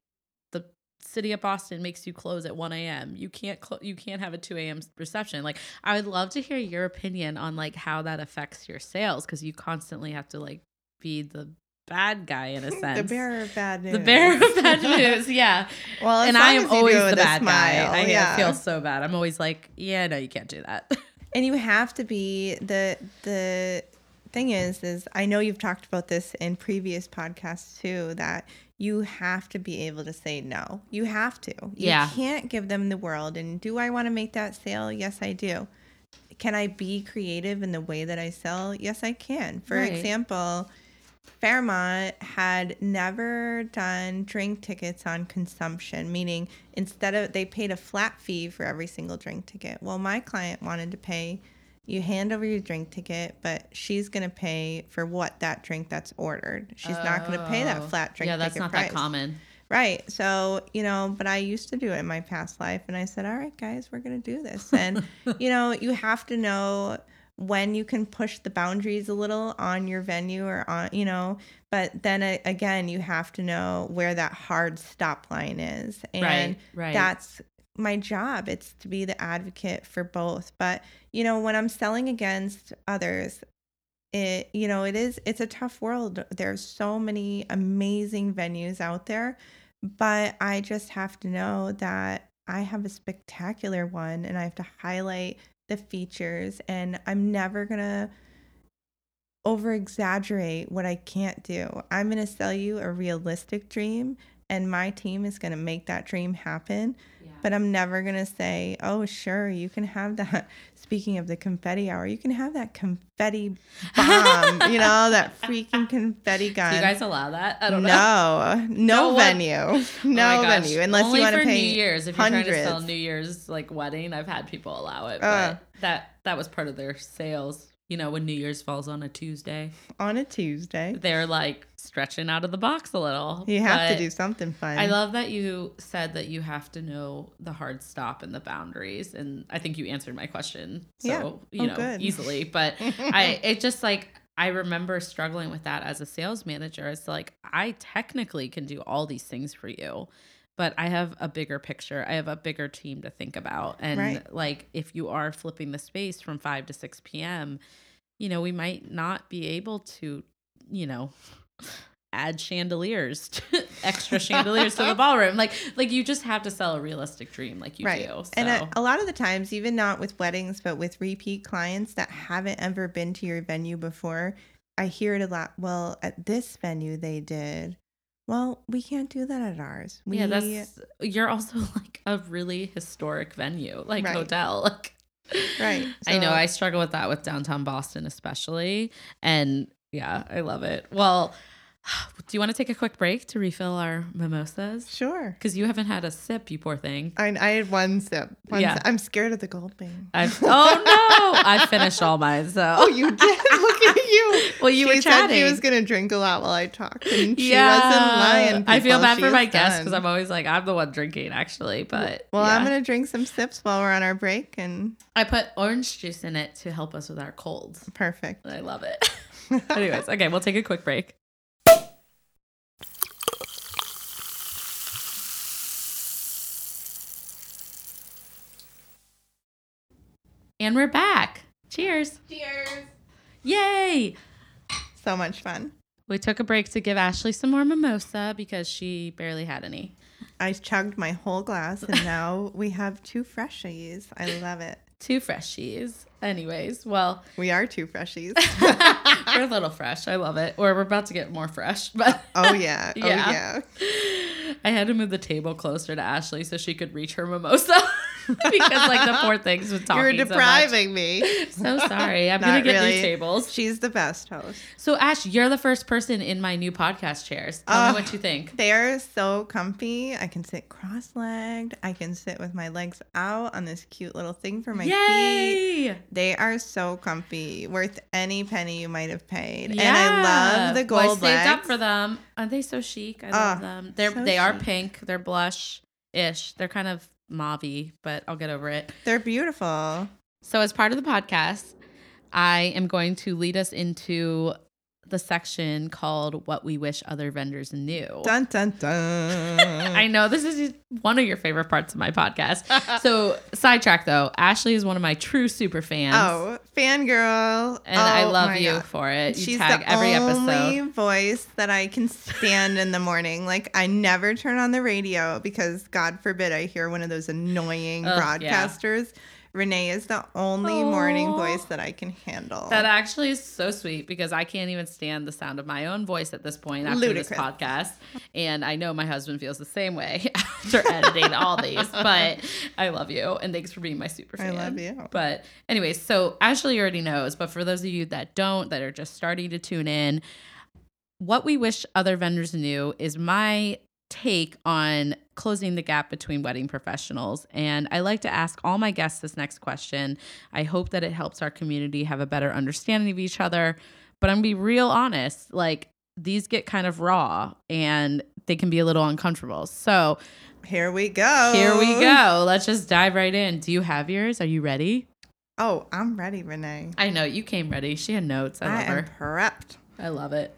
the city of boston makes you close at 1 a.m you can't you can't have a 2 a.m reception like i would love to hear your opinion on like how that affects your sales because you constantly have to like be the bad guy in a sense the bearer of bad news. the bearer of bad news yeah Well, and I am always the bad guy. smile, I yeah. feel so bad. I'm always like, yeah, no, you can't do that. and you have to be the the thing is is i know you've talked about this in previous podcasts too that you have to be able to say no you have to you Yeah. can't give them the world and do i want to make that sale yes i do can i be creative in the way that i sell yes i can for Right. example Fairmont had never done drink tickets on consumption, meaning instead of they paid a flat fee for every single drink ticket. Well, my client wanted to pay you hand over your drink ticket, but she's going to pay for what that drink that's ordered. She's not going to pay that Oh. flat drink Yeah, that's not price. that common. Right. So, you know, but I used to do it in my past life. And I said, all right, guys, we're going to do this. And, you know, you have to know when you can push the boundaries a little on your venue or on, you know, but then again, you have to know where that hard stop line is. And Right, right. that's my job. It's to be the advocate for both. But, you know, when I'm selling against others, it you know it is it's a tough world there's so many amazing venues out there but i just have to know that i have a spectacular one and i have to highlight the features and i'm never going to over exaggerate what i can't do i'm going to sell you a realistic dream and my team is going to make that dream happen but I'm never going to say, oh, sure, you can have that. Speaking of the confetti hour, you can have that confetti bomb, you know, that freaking confetti gun. Do you guys allow that? I don't know. no, no, No one- venue, Oh no my venue, unless Only you want to pay New Year's. If you're trying to sell New Year's like wedding, I've had people allow it, but Uh. that that was part of their sales. You know, when New Year's falls on a Tuesday, on a Tuesday. they're like stretching out of the box a little. You have to do something fun. I love that you said that you have to know the hard stop and the boundaries, and I think you answered my question so Yeah. you Oh, know good. easily. But I it just like I remember struggling with that as a sales manager. It's like I technically can do all these things for you, but I have a bigger picture. I have a bigger team to think about, and Right. like if you are flipping the space from five to six p.m., you know we might not be able to, you know. Add chandeliers, extra chandeliers to the ballroom. Like, like you just have to sell a realistic dream, like you right. do. So. And a, a lot of the times, even not with weddings, but with repeat clients that haven't ever been to your venue before, I hear it a lot. Well, at this venue they did. Well, we can't do that at ours. We, yeah, that's you're also like a really historic venue, like Right. hotel. Like Right. I know I struggle with that with downtown Boston especially. And yeah, I love it. Well, do you want to take a quick break to refill our mimosas? sure. Because you haven't had a sip, you poor thing. I, I had one sip. One Yeah. sip. I'm scared of the gulping. I've, oh no, I finished all mine. So Oh, you did? Look at you. Well, you she were said she was going to drink a lot while I talked. And she wasn't lying. I feel bad She for my was guests because. I'm always like I'm the one drinking actually, but Well, I'm going to drink some sips while we're on our break. And I put orange juice in it to help us with our colds. perfect. I love it. Anyways, okay, we'll take a quick break. And we're back. Cheers. Cheers. Yay. So much fun. We took a break to give Ashley some more mimosa because she barely had any. I chugged my whole glass and now we have two freshies. I love it. Two freshies. Anyways, well, We are two freshies. we're a little fresh. I love it. Or we're about to get more fresh, but Oh, yeah. Oh, Yeah. yeah. I had to move the table closer to Ashley so she could reach her mimosa because, like, the poor things with talking. You're so depriving me. So, sorry. I'm gonna get really. new tables. She's the best host. So, Ash, you're the first person in my new podcast chairs. Tell Oh. me what you think. They are so comfy. I can sit cross legged. I can sit with my legs out on this cute little thing for my feet. They are so comfy, worth any penny you might have paid. Yeah. And I love the Well, gold I saved up for them. Aren't they so chic? I love them. They're so they are chic. pink. They're blush ish. They're kind of mauvey, but I'll get over it. They're beautiful. So, as part of the podcast, I am going to lead us into the section called What We Wish Other Vendors Knew. Dun dun dun. I know this is one of your favorite parts of my podcast. so, sidetrack though, Ashley is one of my true super fans. Oh, fangirl. And I Oh love you God. for it. You She's tag the every only episode. voice that I can stand in the morning. Like I never turn on the radio because God forbid I hear one of those annoying Ugh, yeah. Renee is the only morning voice that I can handle. That actually is so sweet because I can't even stand the sound of my own voice at this point after Ludicrous. this podcast. And I know my husband feels the same way after editing all these. But I love you and thanks for being my super I fan. love you. But anyways, so Ashley already knows, but for those of you that don't, that are just starting to tune in, what we wish other vendors knew is my take on closing the gap between wedding professionals. And I like to ask all my guests this next question. I hope that it helps our community have a better understanding of each other. But I'm gonna be real honest, like these get kind of raw and they can be a little uncomfortable. So Here we go. here we go. Let's just dive right in. Do you have yours? Are you ready? Oh, I'm ready, Renee. I know you came ready. She had notes. I I love her. prepped. I love it.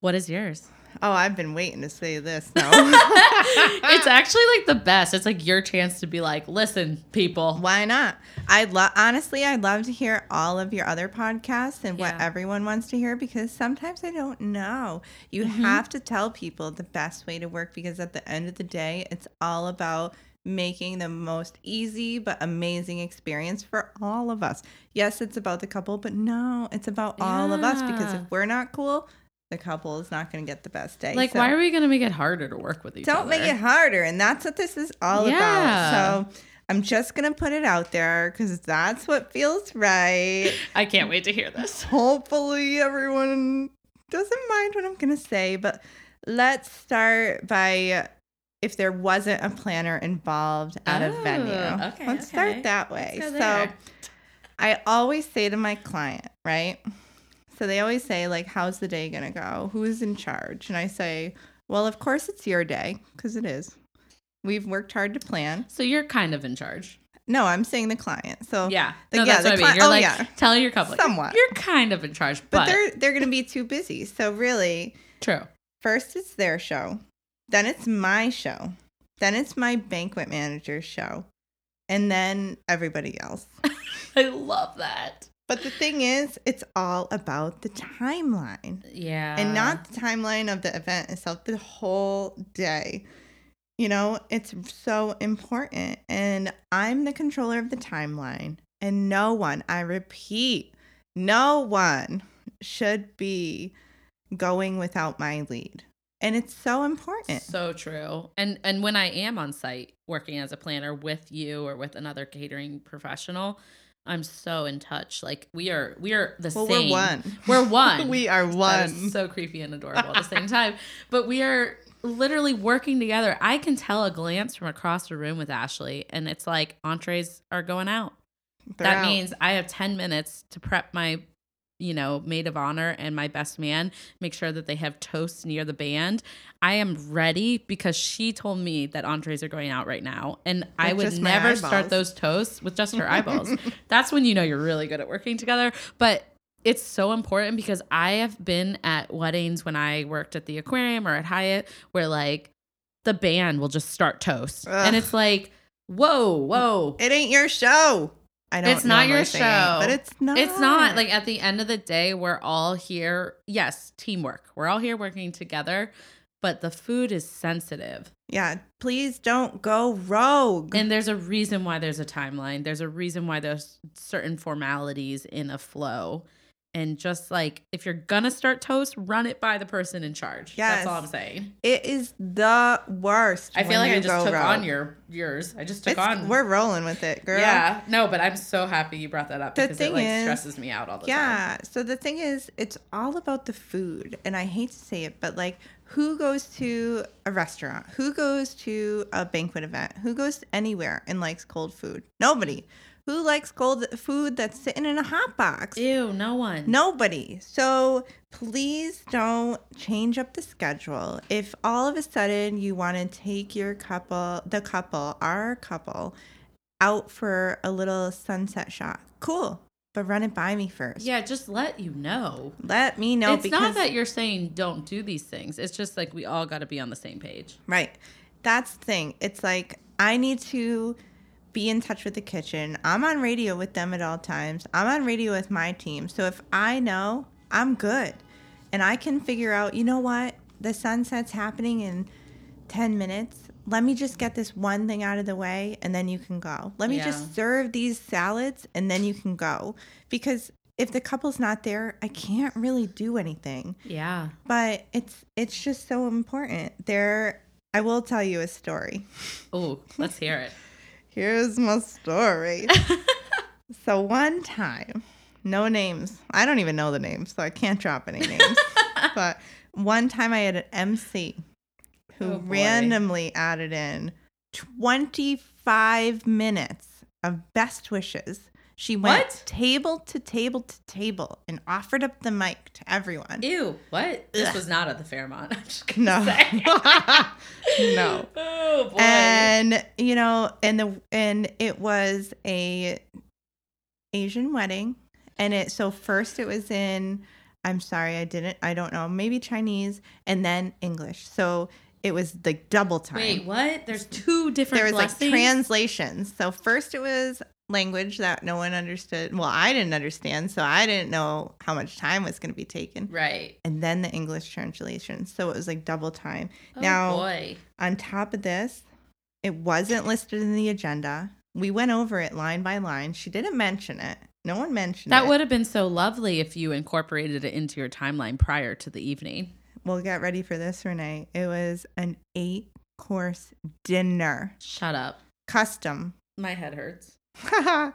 What is yours? Oh, I've been waiting to say this. No. it's actually like the best. It's like your chance to be like, listen, people. Why not? I'd love honestly, I'd love to hear all of your other podcasts and what everyone wants to hear because sometimes I don't know. You Mm-hmm. have to tell people the best way to work because at the end of the day, it's all about making the most easy but amazing experience for all of us. Yes, it's about the couple, but no, it's about all of us because if we're not cool, the couple is not going to get the best day. Like, So- why are we gonna make it harder to work with each other? don't make it harder and that's what this is all Yeah. about so i'm just gonna put it out there because that's what feels right I can't wait to hear this. hopefully everyone doesn't mind what i'm gonna say but let's start by if there wasn't a planner involved at a Oh, venue okay, let's okay. start that way so there. I always say to my client, right? So they always say, like, how's the day gonna go? Who's in charge? And I say, well, of course it's your day, because it is. We've worked hard to plan. So you're kind of in charge. No, I'm saying the client. So Yeah. The- No, yeah, that's the what I mean. You're oh, like yeah. telling your couple. Somewhat. You're kind of in charge, but, but, they're they're gonna be too busy. So really, true. first it's their show, then it's my show, then it's my banquet manager's show, and then everybody else. I love that. But the thing is, it's all about the timeline. Yeah. and not the timeline of the event itself, the whole day. You know, it's so important. And I'm the controller of the timeline. And no one, I repeat, no one should be going without my lead. And it's so important. So true. And and when I am on site working as a planner with you or with another catering professional, I'm so in touch. Like we are we are the well, same. we're one. We're one. we are one. so creepy and adorable at the same time. But we are literally working together. I can tell a glance from across the room with Ashley, and it's like entrees are going out. They're that out. means I have 10 minutes to prep my, you know, maid of honor and my best man, make sure that they have toast near the band. I am ready because she told me that entrees are going out right now. And I would never eyeballs. start those toasts with just her eyeballs. That's when you know you're really good at working together. But it's so important because I have been at weddings when I worked at the aquarium or at Hyatt where like the band will just start toast. Ugh. And it's like, whoa, whoa. it ain't your show. I don't It's not your normally say ain't, show. but it's not. It's not like at the end of the day, we're all here. Yes, teamwork. We're all here working together, but the food is sensitive. Yeah, please don't go rogue. And there's a reason why there's a timeline. There's a reason why there's certain formalities in a flow. And just like if you're gonna start toast, run it by the person in charge. Yes. That's all I'm saying. It is the worst. I feel like I just took rogue. on your yours. I just took It's- on We're rolling with it, girl. Yeah. No, but I'm so happy you brought that up The because it thing like is- stresses me out all the time. Yeah. So the thing is, it's all about the food, and I hate to say it, but like, who goes to a restaurant? Who goes to a banquet event? Who goes anywhere and likes cold food? Nobody. Who likes cold food that's sitting in a hot box? Ew, no one. Nobody. So please don't change up the schedule. If all of a sudden you want to take your couple, the couple, our couple, out for a little sunset shot, cool. But run it by me first. Yeah, just let you know. Let me know it's because not that you're saying don't do these things. It's just like we all got to be on the same page. right. That's the thing. It's like I need to be in touch with the kitchen. I'm on radio with them at all times. I'm on radio with my team. So if I know, I'm good. And I can figure out, you know what? The sunset's happening in 10 minutes. Let me just get this one thing out of the way and then you can go. Let me Yeah. just serve these salads and then you can go. Because if the couple's not there, I can't really do anything Yeah. but it's it's just so important there i will tell you a story Oh, let's hear it. Here's my story. So one time no names. I don't even know the names so i can't drop any names. But one time i had an mc who Oh, randomly added in 25 minutes of best wishes She went What? table to table to table and offered up the mic to everyone. Ew, what? This Ugh. was not at the Fairmont. I'm just gonna No. No. Oh boy. and you know and the and it was a asian wedding and it so first it was in i'm sorry i didn't i don't know maybe chinese and then english so it was like double time Wait, what? There's two different there was like translations so first it was language that no one understood well i didn't understand so i didn't know how much time was going to be taken Right. and then the english translation so it was like double time Oh Now- boy. on top of this, it wasn't listed in the agenda. We went over it line by line. She didn't mention it. No one mentioned That it. That would have been so lovely if you incorporated it into your timeline prior to the evening. Well, get ready for this, Renee. It was an eight course dinner, Shut up. custom. My head hurts.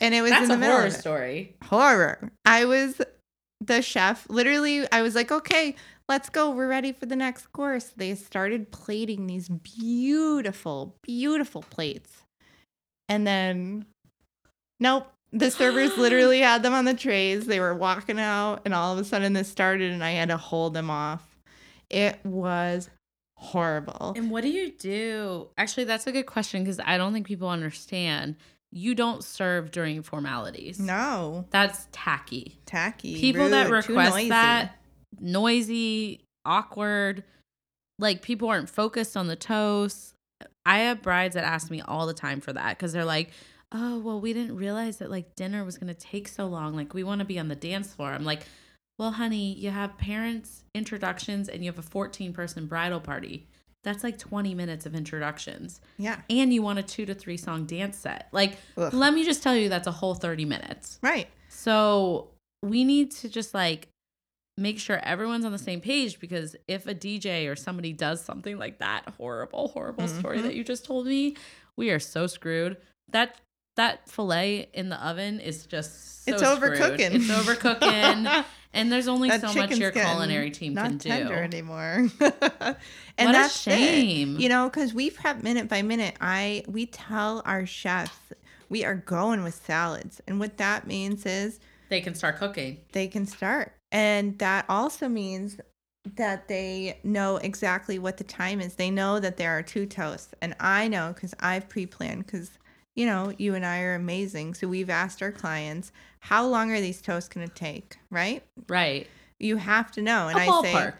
and it was That's in the a middle horror story. horror. I was the chef. Literally, I was like, okay, let's go. We're ready for the next course. They started plating these beautiful, beautiful plates. And then, nope. The servers literally had them on the trays. They were walking out, and all of a sudden this started, and I had to hold them off. It was horrible. And what do you do? Actually, that's a good question because I don't think people understand. You don't serve during formalities. No, That's tacky. tacky. People that rude, too request noisy. that noisy, awkward, like people aren't focused on the toast. I have brides that ask me all the time for that because they're like, "Oh, well, we didn't realize that like dinner was gonna take so long. Like we want to be on the dance floor." I'm like, "Well, honey, you have parents introductions and you have a 14 person bridal party. That's like 20 minutes of introductions, Yeah, and you want a two to three song dance set. Like, Ugh. let me just tell you, that's a whole 30 minutes." right. So we need to just like make sure everyone's on the same page because if a DJ or somebody does something like that horrible, horrible story Mhm. that you just told me, we are so screwed. That that fillet in the oven is just so it's screwed. overcooking. It's overcooking. and there's only That so much your culinary team not can do. tender anymore. and What a that's it. shame. You know, because we prep minute by minute. I we tell our chefs we are going with salads, and what that means is They can start cooking. they can start, and that also means that they know exactly what the time is. They know that there are two toasts, and I know because I've pre-planned because. You know, you and I are amazing. So we've asked our clients, how long are these toasts going to take? Right? Right. You have to know. And a I say,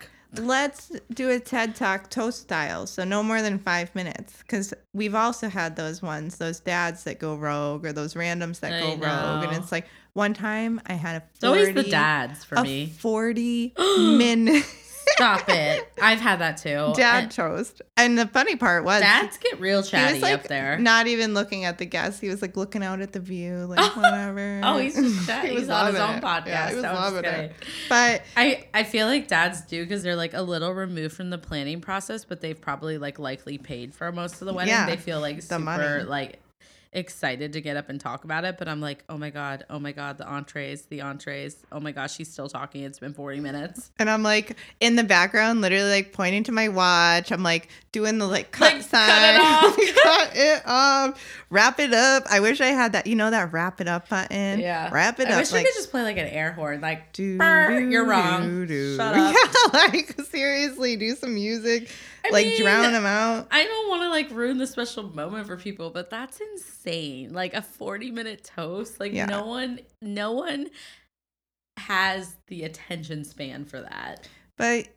let's do a TED Talk toast style. So no more than five minutes. Because we've also had those ones, those dads that go rogue or those randoms that I go rogue. And it's like one time I had a 40, It's always the dads for a me. 40 min Stop it. I've had that too. dad And toast. And the funny part was dads get real he chatty was like up there. not even looking at the guests. He was like looking out at the view, like whatever. Oh, he's just chatty. He was he's on his own it. podcast. Yeah, he was loving it. But I, I feel like dads do because they're like a little removed from the planning process, but they've probably like likely paid for most of the wedding. Yeah, they feel like the super money. like excited to get up and talk about it. But I'm like, oh my god, oh my god, the entrees, the entrees. Oh my gosh, she's still talking. It's been 40 minutes. And I'm like in the background, literally like pointing to my watch. I'm like doing the like cut Like, sign. cut it off. cut it off. Wrap it up. I wish I had that. You know that wrap it up button. Yeah, Wrap it I up. I wish like we could just play like an air horn, like do, "Brr, do, you're wrong. do, do. Shut up. Yeah, like seriously, do some music. I like mean, drown them out. I don't want to like ruin the special moment for people, but that's insane. Like a 40 minute toast. Like Yeah. no one no one has the attention span for that. But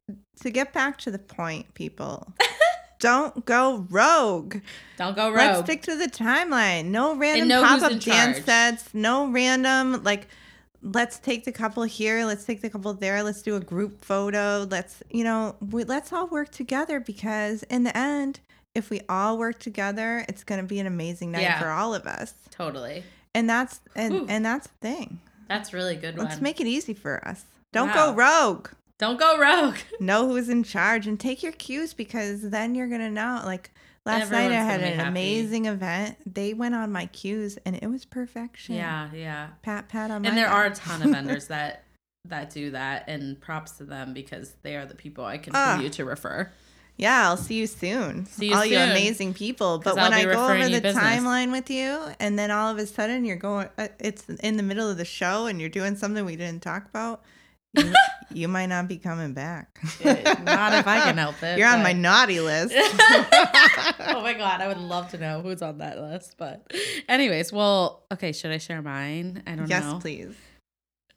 to get back to the point, people, don't go rogue. Don't go rogue. Let's stick to the timeline. No random pop up dance charge. sets. No random like. Let's take the couple here. Let's take the couple there. Let's do a group photo. Let's you know we, let's all work together because in the end, if we all work together, it's gonna be an amazing night Yeah. for all of us. totally. And that's and and that's the thing. That's really good Let's one. make it easy for us. Don't Wow. go rogue. Don't go rogue. Know who's in charge and take your cues because then you're gonna know. Like last night, I had an happy. amazing event. They went on my cues and it was perfection. Yeah, yeah. Pat pat on my And there back. are a ton of vendors that that do that and props to them because they are the people I continue to refer. Yeah, I'll see you soon. See you all you amazing people. But when I go over the business. timeline with you, and then all of a sudden you're going, uh, it's in the middle of the show, and you're doing something we didn't talk about, you, you might not be coming back. Eh, not if I can help it. You're on but- my naughty list. oh my god, I would love to know who's on that list. But, anyways, well, okay. Should I share mine? I don't yes, know. Yes, please.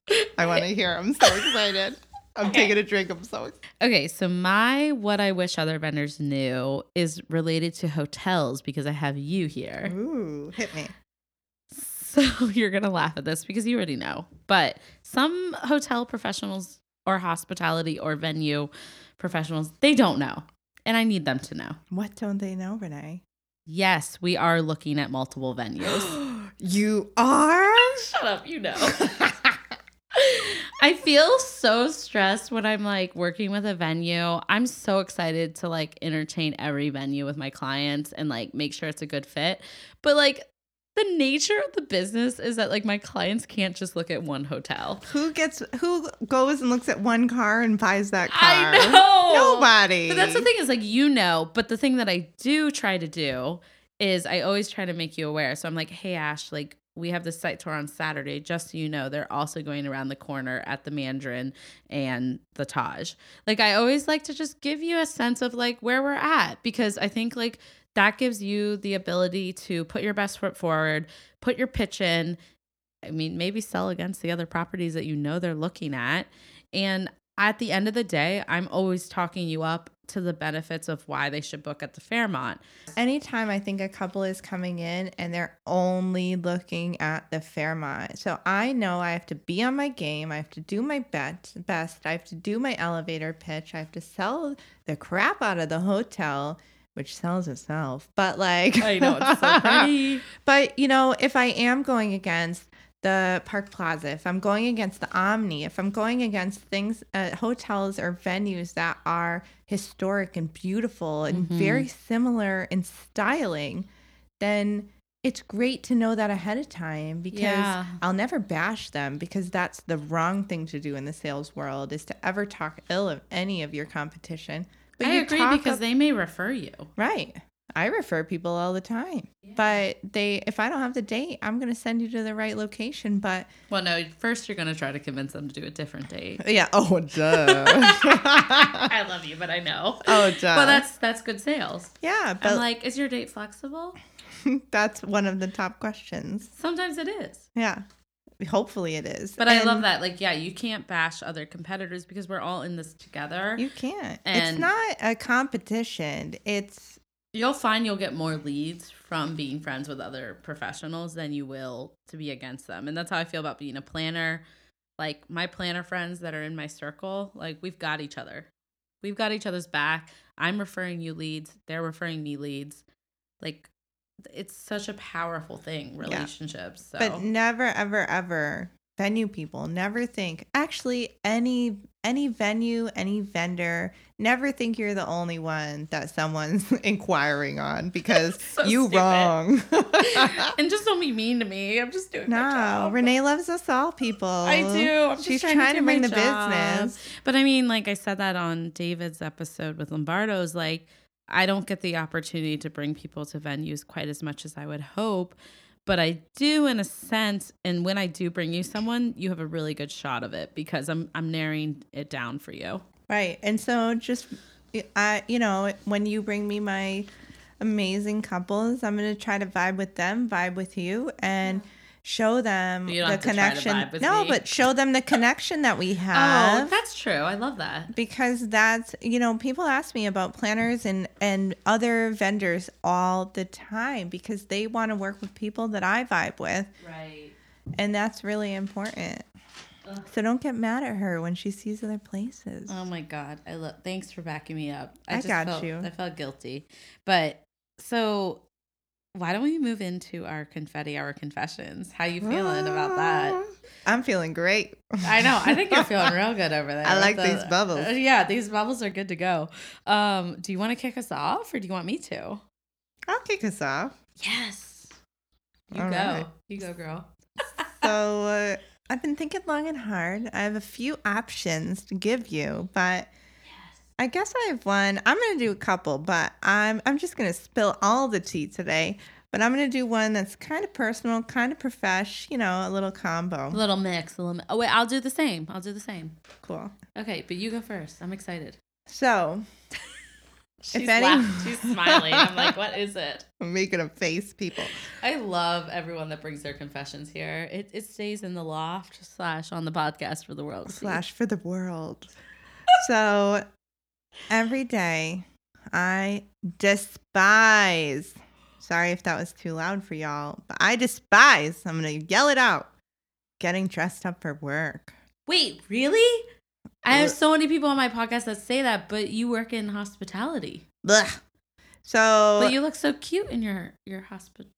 I want to hear. I'm so excited. I'm Okay. taking a drink. I'm so excited. Okay, so my what I wish other vendors knew is related to hotels because I have you here. Ooh, hit me. So you're gonna laugh at this because you already know. But some hotel professionals or hospitality or venue professionals, they don't know. And I need them to know. What don't they know, Renee? Yes, we are looking at multiple venues. you are? Shut up, you know. I feel so stressed when I'm like working with a venue. I'm so excited to like entertain every venue with my clients and like make sure it's a good fit. But like the nature of the business is that like my clients can't just look at one hotel. Who gets who goes and looks at one car and buys that car? I know. Nobody. But that's the thing is like you know, but the thing that I do try to do is I always try to make you aware. So I'm like, hey Ash, like we have this site tour on Saturday, just so you know, they're also going around the corner at the Mandarin and the Taj. Like I always like to just give you a sense of like where we're at because I think like that gives you the ability to put your best foot forward, put your pitch in. I mean, maybe sell against the other properties that you know they're looking at. And at the end of the day, I'm always talking you up to the benefits of why they should book at the Fairmont. Anytime I think a couple is coming in and they're only looking at the Fairmont. So I know I have to be on my game. I have to do my bet, best. I have to do my elevator pitch. I have to sell the crap out of the hotel, which sells itself. But like, I know it's so pretty. But you know, if I am going against the Park Plaza, if I'm going against the Omni, if I'm going against things, uh, hotels or venues that are historic and beautiful and Mhm. very similar in styling, then it's great to know that ahead of time because Yeah. I'll never bash them because that's the wrong thing to do in the sales world is to ever talk ill of any of your competition. I you agree because up- they may refer you. Right. I refer people all the time. But they if I don't have the date, I'm going to send you to the right location, but Well, no, first you're going to try to convince them to do a different date. yeah, oh duh. I love you, but I know. oh duh. Well, that's that's good sales. yeah, I'm but like, is your date flexible? that's one of the top questions. Sometimes it is. Yeah. Hopefully it is. But I love that. Like, yeah, you can't bash other competitors because we're all in this together. You can't. it's not a competition. It's You'll find you'll get more leads from being friends with other professionals than you will to be against them. And that's how I feel about being a planner. Like my planner friends that are in my circle, like we've got each other. We've got each other's back. I'm referring you leads, they're referring me leads. Like it's such a powerful thing, relationships. So but never ever ever venue people never think actually any any venue any vendor never think you're the only one that someone's inquiring on because So you stupid. wrong and just don't be mean to me. I'm just doing no job. renee loves us all people I do. I'm just she's trying, to, do bring the job. business But I mean, like I said that on David's episode with Lombardo's, like I don't get the opportunity to bring people to venues quite as much as I would hope. But I do in a sense, and when I do bring you someone, you have a really good shot of it because I'm I'm narrowing it down for you. right and so just i you know when you bring me my amazing couples i'm going to try to vibe with them vibe with you and show them the have to try to connection no me. but show them the connection that we oh, have Oh, that's true. I love that. because that's you know people ask me about planners and and other vendors all the time because they want to work with people that I vibe with Right. and that's really important. Ugh. So don't get mad at her when she sees other places. Oh my god, I love. Thanks for backing me up. I just got felt, you. I felt guilty, but so why don't we move into our confetti hour confessions? How you feeling about that? I'm feeling great. I know. I think you're feeling real good over there. I like the- these bubbles. Yeah, these bubbles are good to go. Um, do you want to kick us off, or do you want me to? I'll kick us off. Yes. You All go. right. You go, girl. So uh, I've been thinking long and hard. I have a few options to give you, but I guess I have one. I'm gonna do a couple, but I'm I'm just gonna spill all the tea today. But I'm gonna do one that's kind of personal, kind of profesh. You know, a little combo. A little mix, a little. Mi- oh wait, I'll do the same. I'll do the same. Cool. Okay, but you go first. I'm excited. So She's, any- laugh- she's smiling. I'm like, what is it? I'm making a face, people. I love everyone that brings their confessions here. It, it stays in the loft slash on the podcast for the world. Slash for the world. so every day I despise. Sorry if that was too loud for y'all, but I despise. I'm gonna yell it out. Getting dressed up for work. Wait, really? I have so many people on my podcast that say that, but you work in hospitality. Blech. So But you look so cute in your your hospitality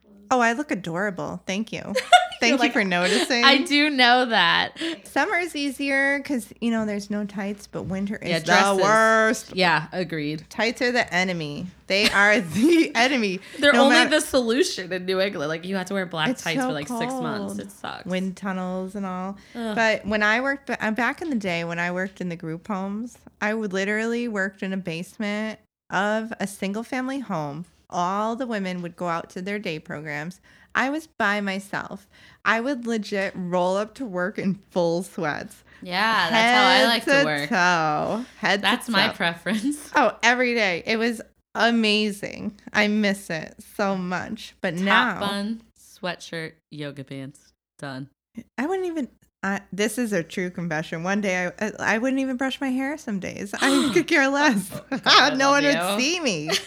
clothes. Oh, I look adorable. Thank you. Thank you like, for noticing. I do know that. Summer is easier because you know there's no tights, but winter is Yeah, the worst. Yeah, agreed. Tights are the enemy. They are the enemy. They're No only matter- the solution in New England. Like you have to wear black It's tights so for like six months. It sucks. wind tunnels and all. Ugh. But when I worked, I'm uh, back in the day when I worked in the group homes, I would literally worked in a basement of a single family home. All the women would go out to their day programs. I was by myself. I would legit roll up to work in full sweats. yeah, that's how I like Head to work. Toe. Head That's to my toe. preference. Oh, every day. It was amazing. I miss it so much. But Top now bun, sweatshirt, yoga pants. Done. I wouldn't even. I, this is a true confession. One day I I wouldn't even brush my hair. Some days I could care less. I no one you. would see me.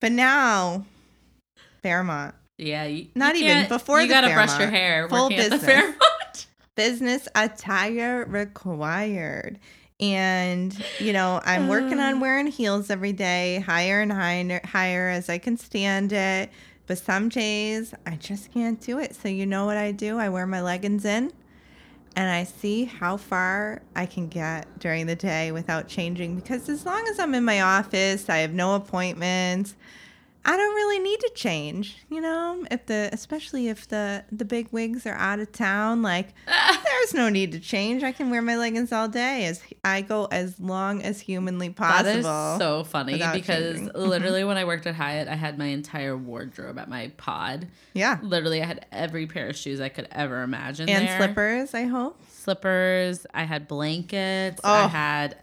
But now, Fairmont Yeah, you, Not you even before you gotta brush your hair. Full business. Business attire required. And you know I'm working on wearing heels every day, higher and higher, higher as I can stand it. But some days I just can't do it. So you know what I do? I wear my leggings in, and I see how far I can get during the day without changing. Because as long as I'm in my office, I have no appointments. I don't really need to change, you know. If the, especially if the the big wigs are out of town, like ah. there's no need to change. I can wear my leggings all day as I go as long as humanly possible. That is so funny because changing. literally when I worked at Hyatt, I had my entire wardrobe at my pod. yeah, Literally, I had every pair of shoes I could ever imagine. and there. slippers. I hope. Slippers. I had blankets. I Oh. had.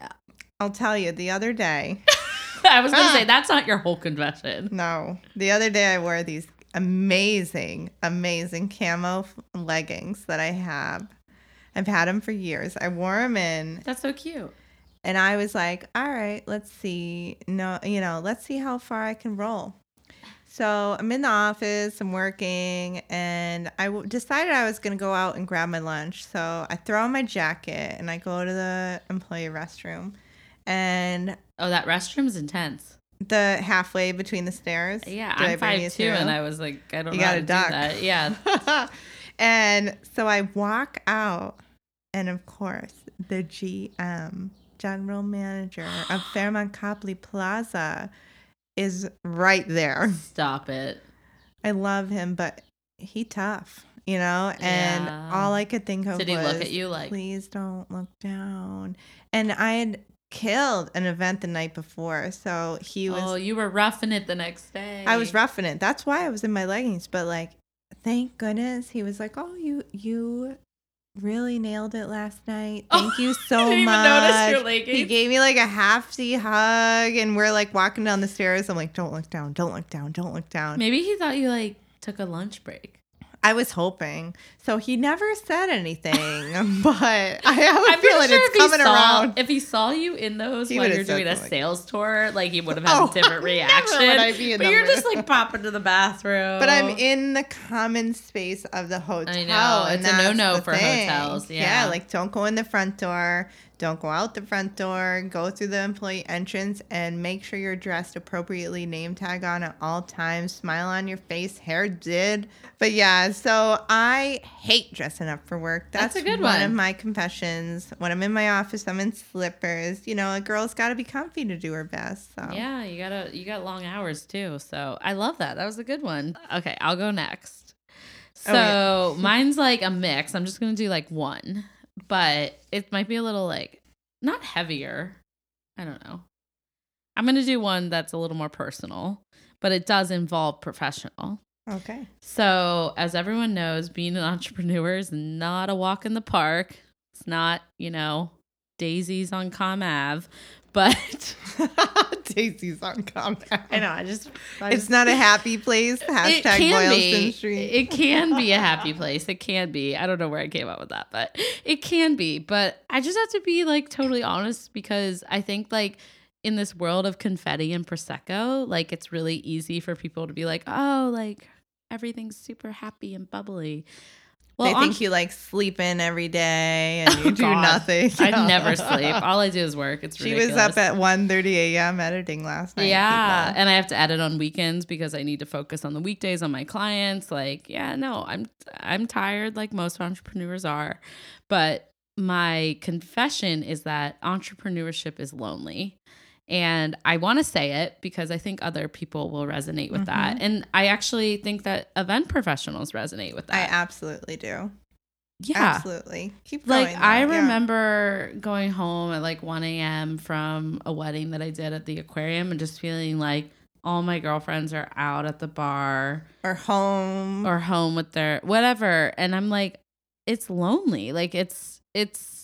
I'll tell you. The other day, I was gonna say ah. that's not your whole confession. no, the other day I wore these amazing, amazing camo leggings that I have. I've had them for years. I wore them in That's so cute. And I was like, all right, let's see. No, you know, let's see how far I can roll. So I'm in the office, I'm working, and I w- decided I was going to go out and grab my lunch. So I throw on my jacket and I go to the employee restroom. And Oh, that restroom's intense. the halfway between the stairs. Yeah, Did I'm five two, and? I was like, I don't You know how gotta to duck. do that. Yeah, and so I walk out, and of course, the GM, general manager of Fairmont Copley Plaza, is right there. stop it. I love him, but he tough, you know. And Yeah. all I could think of Did he was, look at you like? please don't look down. And I had killed an event the night before, so he was oh, you were roughing it the next day. I was roughing it. That's why I was in my leggings. But like, thank goodness he was like, "Oh, you you really nailed it last night. Thank you so much." notice your He gave me like a half-sea hug, and we're like walking down the stairs. I'm like, "Don't look down. Don't look down. Don't look down." Maybe he thought you like took a lunch break. I was hoping. So he never said anything, but I have a I'm feeling sure it's coming saw around. if he saw you in those He while you're doing a something. sales tour, like he would have had Oh, a different never reaction. would I be in but you're just like popping to the bathroom. But I'm in the common space of the hotel. I know, it's a no-no for thing. hotels, yeah. like don't go in the front door, don't go out the front door, go through the employee entrance, and make sure you're dressed appropriately. Name tag on at all times, smile on your face, hair did. But yeah, so I hate dressing up for work. That's, That's a good one one. of my confessions. When I'm in my office, I'm in slippers. You know, a girl's got to be comfy to do her best. So Yeah, you gotta you got long hours too. So I love that. That was a good one. Okay, I'll go next. So Oh, yeah. mine's like a mix. I'm just gonna do like one, but it might be a little like not heavier, I don't know. I'm going to do one that's a little more personal, but it does involve professional. Okay. So, as everyone knows, being an entrepreneur is not a walk in the park. It's not, you know, daisies on Comm Ave, but Daisy's on combat. I know. I just, I It's just- not a happy place. it Hashtag can Boylston be. Street. It can be a happy place. It can be. I don't know where I came up with that, but it can be. But I just have to be like totally honest because I think like in this world of confetti and prosecco, like it's really easy for people to be like, oh, like everything's super happy and bubbly. They on- think you like sleep in every day and you Oh, do God. nothing. I never sleep. All I do is work. It's She ridiculous. was up at 1.30 a.m. editing last night. yeah, people. and I have to edit on weekends because I need to focus on the weekdays on my clients. Like, yeah, no, I'm I'm tired like most entrepreneurs are. But my confession is that entrepreneurship is lonely. And I want to say it because I think other people will resonate with that. Mm-hmm. And I actually think that event professionals resonate with that. I absolutely do. yeah. Absolutely. Keep going. Like I though, yeah. remember going home at like 1 a.m. from a wedding that I did at the aquarium and just feeling like all my girlfriends are out at the bar Or home. or home with their whatever. And I'm like, it's lonely. Like it's it's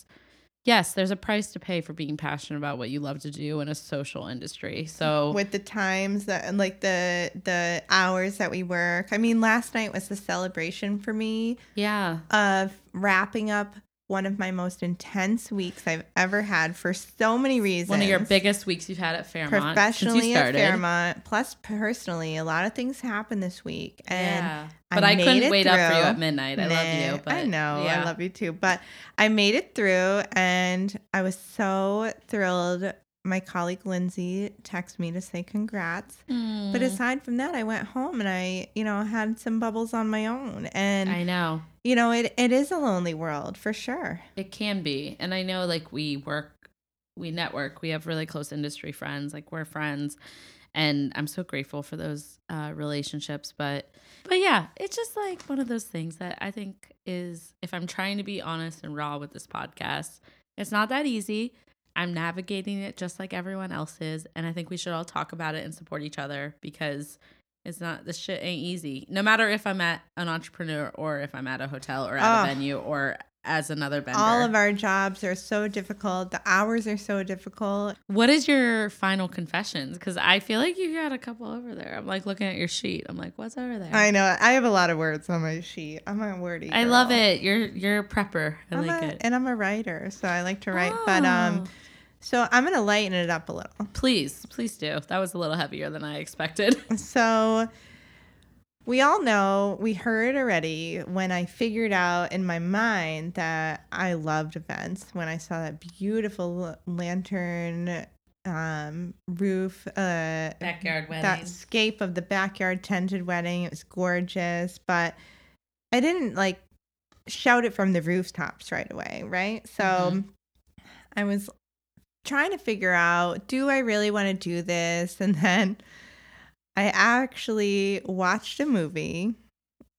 yes, there's a price to pay for being passionate about what you love to do in a social industry. So with the times that and like the the hours that we work. I mean, last night was the celebration for me yeah. of wrapping up one of my most intense weeks I've ever had for so many reasons. One of your biggest weeks you've had at Fairmont professionally at. Fairmont, plus personally, a lot of things happened this week, and yeah. But I, made couldn't it wait up for you at midnight. I love you. But I know yeah. I love you too, but I made it through, and I was so thrilled. My colleague Lindsay texted me to say congrats. But Mm. aside from that, I went home and I, you know, had some bubbles on my own. And, I know. you know, it, it is a lonely world for sure. It can be. And I know like we work, we network, we have really close industry friends, like we're friends. And I'm so grateful for those uh, relationships. But, but yeah, it's just like one of those things that I think is, if I'm trying to be honest and raw with this podcast, it's not that easy. I'm navigating it just like everyone else is. And I think we should all talk about it and support each other because it's not, this shit ain't easy. No matter if I'm at an entrepreneur or if I'm at a hotel or at Oh. a venue or as another vendor. All of our jobs are so difficult. The hours are so difficult. What is your final confessions? Because I feel like you got a couple over there. I'm like looking at your sheet. I'm like, what's over there? I know. I have a lot of words on my sheet. I'm a wordy. I love it. You're you're a prepper. I I'm like a- it. And I'm a writer, so I like to write. But um, Oh. so I'm gonna lighten it up a little. please, please do. That was a little heavier than I expected. So we all know, we heard already when I figured out in my mind that I loved events when I saw that beautiful lantern um roof uh Backyard that scape of the backyard tented wedding it was gorgeous but i didn't like shout it from the rooftops right away right? So Mhm. i was trying to figure out do i really want to do this? And then i actually watched a movie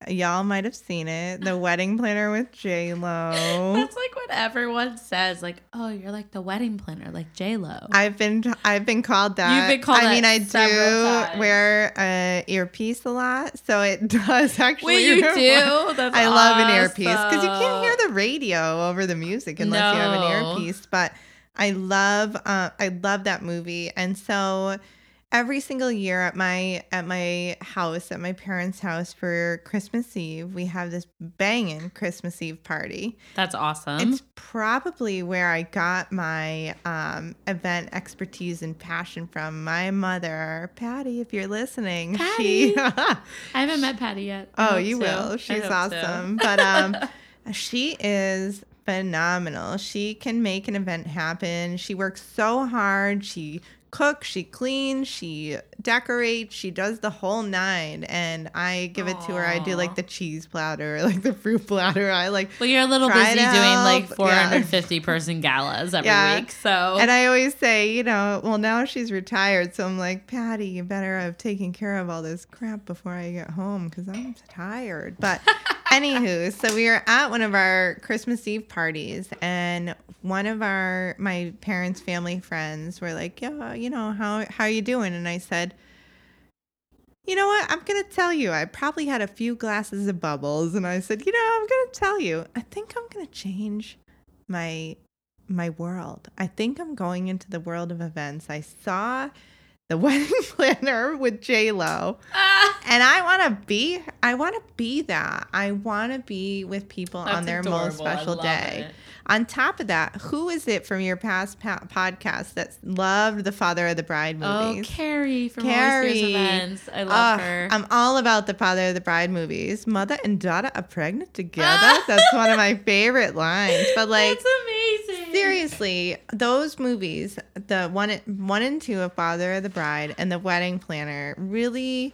y'all might have seen it the wedding planner with j lo That's like what everyone says. Like, oh, you're like the wedding planner, like J Lo. I've been I've been called that. You've been called I mean, I several times. do wear a earpiece a lot, so it does actually. Wait, you do? That's I love an earpiece because you can't hear the radio over the music unless you have an earpiece. But I love uh, I love that movie, and so every single year at my at my house at my parents' house for Christmas Eve, we have this banging Christmas Eve party. That's awesome. It's probably where I got my um, event expertise and passion from. My mother, Patty, if you're listening, she. I haven't met Patty yet. I oh, you to. will. She's hope so. awesome. But um, she is phenomenal. She can make an event happen. She works so hard. She cooks, she cleans, she decorates, she does the whole nine. And I give it to her. I do like the cheese platter, like the fruit platter. I like Well, you're a little busy doing like out. Yeah. 450 person galas every Yeah. week. So And I always say, you know, well, now she's retired. So I'm like, Patty, you better have taken care of all this crap before I get home because I'm tired. But Anywho, so we were at one of our Christmas Eve parties, and one of our my parents' family friends were like, "Yeah, you know how how you doing?" And I said, "You know what? I'm gonna tell you. I probably had a few glasses of bubbles." And I said, "You know, I'm gonna tell you. I think I'm gonna change my my world. I think I'm going into the world of events. I saw." The wedding planner with J Lo, Ah, and I want to be. I want to be that. I want to be with people on that's their most adorable. I special day. it. On top of that, who is it from your past pa- podcast that loved the Father of the Bride Oh, movies? Carrie from Carrie. Events. I love her. I'm all about the Father of the Bride movies. Mother and daughter are pregnant together. That's one of my favorite lines. But like, That's amazing. seriously, those movies, the one, one and two of Father of the Bride and the Wedding Planner, really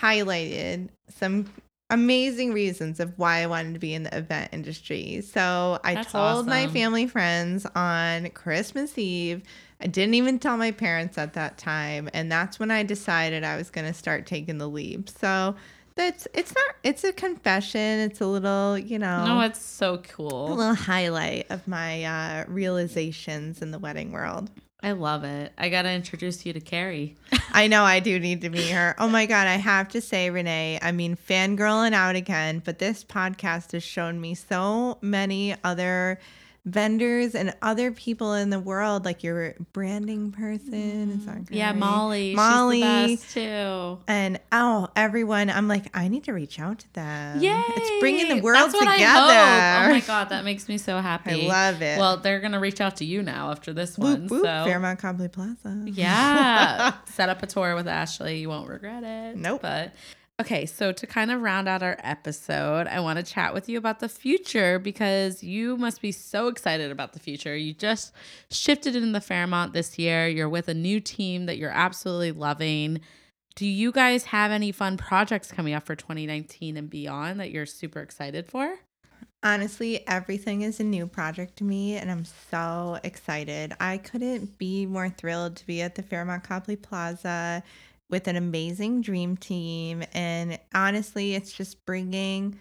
highlighted some amazing reasons of why I wanted to be in the event industry. So I That's told my family friends on Christmas Eve. I didn't even tell my parents at that time, and that's when I decided I was going to start taking the leap. So that's it's not it's a confession. It's a little, you know, No, it's so cool. a little highlight of my uh, realizations in the wedding world. I love it. I gotta introduce you to Carrie. I know I do need to meet her. Oh my God, I have to say, Renee, I mean, fangirling out again, but this podcast has shown me so many other vendors and other people in the world, like your branding person. Is that Yeah. Molly. Molly. She's the best too. And oh, everyone, I'm like, I need to reach out to them. Yeah, It's bringing the world That's what together. I hope. Oh my god, that makes me so happy. I love it. Well, they're gonna reach out to you now after this one. Whoop, whoop, so Fairmont Copley Plaza. yeah, set up a tour with Ashley. You won't regret it. Nope. But okay, so to kind of round out our episode, I want to chat with you about the future because you must be so excited about the future. You just shifted in the Fairmont this year. You're with a new team that you're absolutely loving. Do you guys have any fun projects coming up for 2019 and beyond that you're super excited for? Honestly, everything is a new project to me, and I'm so excited. I couldn't be more thrilled to be at the Fairmont Copley Plaza with an amazing dream team. And honestly, it's just bringing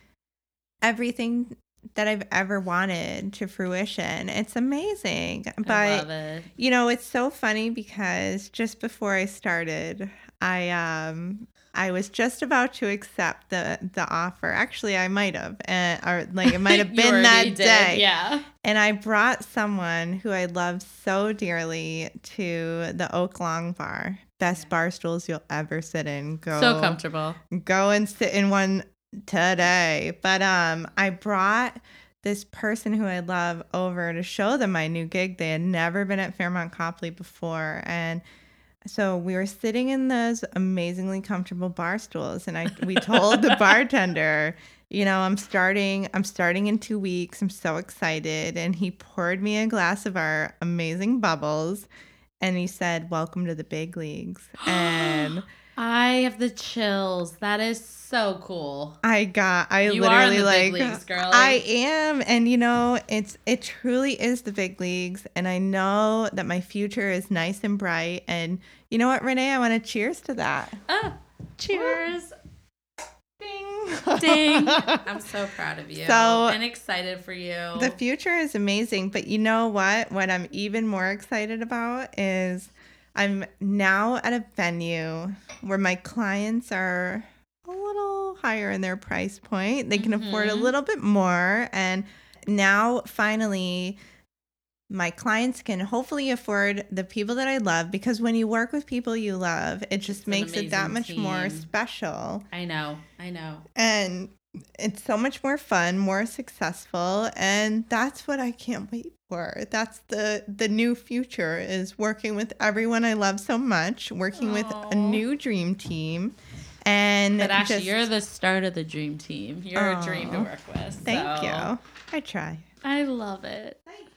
everything that I've ever wanted to fruition. It's amazing. But I love it. you know, it's so funny because just before I started, I um I was just about to accept the the offer. Actually, I might have, uh, or like it might have been that did, day. Yeah. And I brought someone who I love so dearly to the Oak Long Bar. Best bar stools you'll ever sit in. Go So comfortable. go and sit in one today. But um I brought this person who I love over to show them my new gig. They had never been at Fairmont Copley before and so we were sitting in those amazingly comfortable bar stools and I we told the bartender, you know, I'm starting I'm starting in 2 weeks. I'm so excited and he poured me a glass of our amazing bubbles and he said, "Welcome to the big leagues." And I have the chills. That is so cool. I got I You are in literally the like big leagues. I am and you know it's it truly is the big leagues and I know that my future is nice and bright and you know what Renee I want to cheers to that. Ah, cheers. Ding. Ding. I'm so proud of you. So- and excited for you. The future is amazing, but you know what? What I'm even more excited about is I'm now at a venue where my clients are a little higher in their price point. They can afford a Mhm. little bit more. And now finally, my clients can hopefully afford the people that I love because when you work with people you love, it just an makes it that amazing much more special I know. I know. and it's so much more fun, more successful, and that's what I can't wait for. That's the the new future is working with everyone I love so much, working with a new dream team, and But actually, just- you're the start of the dream team. You're a dream to work with. thank so you. I try. I love it. Thank you.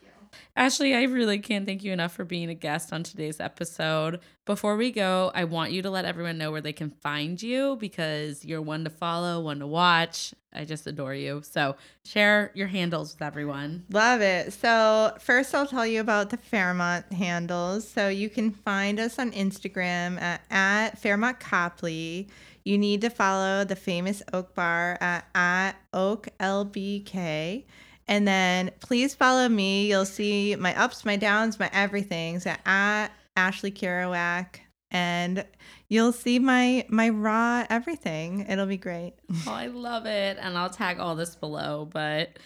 Ashley, I really can't thank you enough for being a guest on today's episode. Before we go, I want you to let everyone know where they can find you because you're one to follow, one to watch. I just adore you. So share your handles with everyone. Love it. So, first, I'll tell you about the Fairmont handles. So, you can find us on Instagram at, at Fairmont Copley. you need to follow the famous Oak Bar at, at Oak LBK. And then please follow me. You'll see my ups, my downs, my everything's at, at Ashley Kirouac. And you'll see my my raw everything. It'll be great. Oh, I love it. And I'll tag all this below, but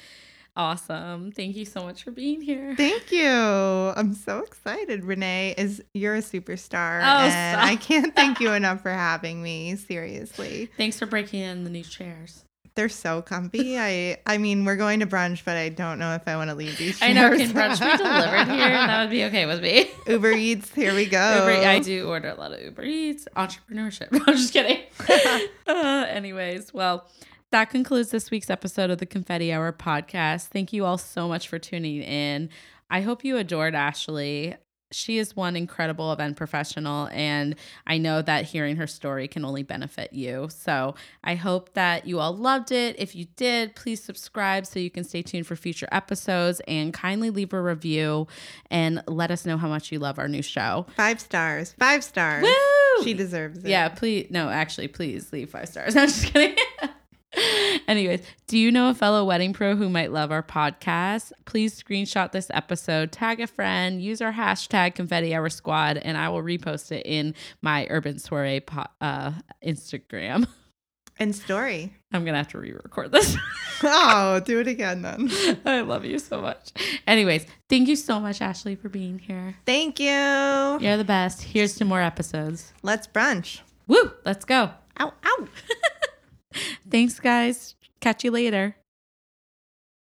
awesome. Thank you so much for being here. Thank you. I'm so excited. Renee is you're a superstar. Oh, and. I can't thank you enough for having me. Seriously. Thanks for breaking in the new chairs. They're so comfy. I I mean, we're going to brunch, but I don't know if I want to leave these. I know. chairs. Can brunch be delivered here? That would be okay with me. Uber Eats. Here we go. Uber, I do order a lot of Uber Eats, entrepreneurship. I'm just kidding. uh, anyways, well, that concludes this week's episode of the Confetti Hour podcast. Thank you all so much for tuning in. I hope you adored Ashley. She is one incredible event professional, and I know that hearing her story can only benefit you. So I hope that you all loved it. If you did, please subscribe so you can stay tuned for future episodes and kindly leave a review and let us know how much you love our new show. Five stars. Five stars. Woo! She deserves it. Yeah, please. No, actually, please leave five stars. I'm just kidding. Anyways, do you know a fellow wedding pro who might love our podcast? Please screenshot this episode, tag a friend, use our hashtag Confetti Hour Squad, and I will repost it in my Urban Soiree po- uh, Instagram. And story. I'm gonna have to re-record this. Oh, do it again then. I love you so much. Anyways, thank you so much, Ashley, for being here. Thank you. You're the best. Here's to more episodes. Let's brunch. Woo! Let's go. Ow, ow. Thanks, guys. Catch you later.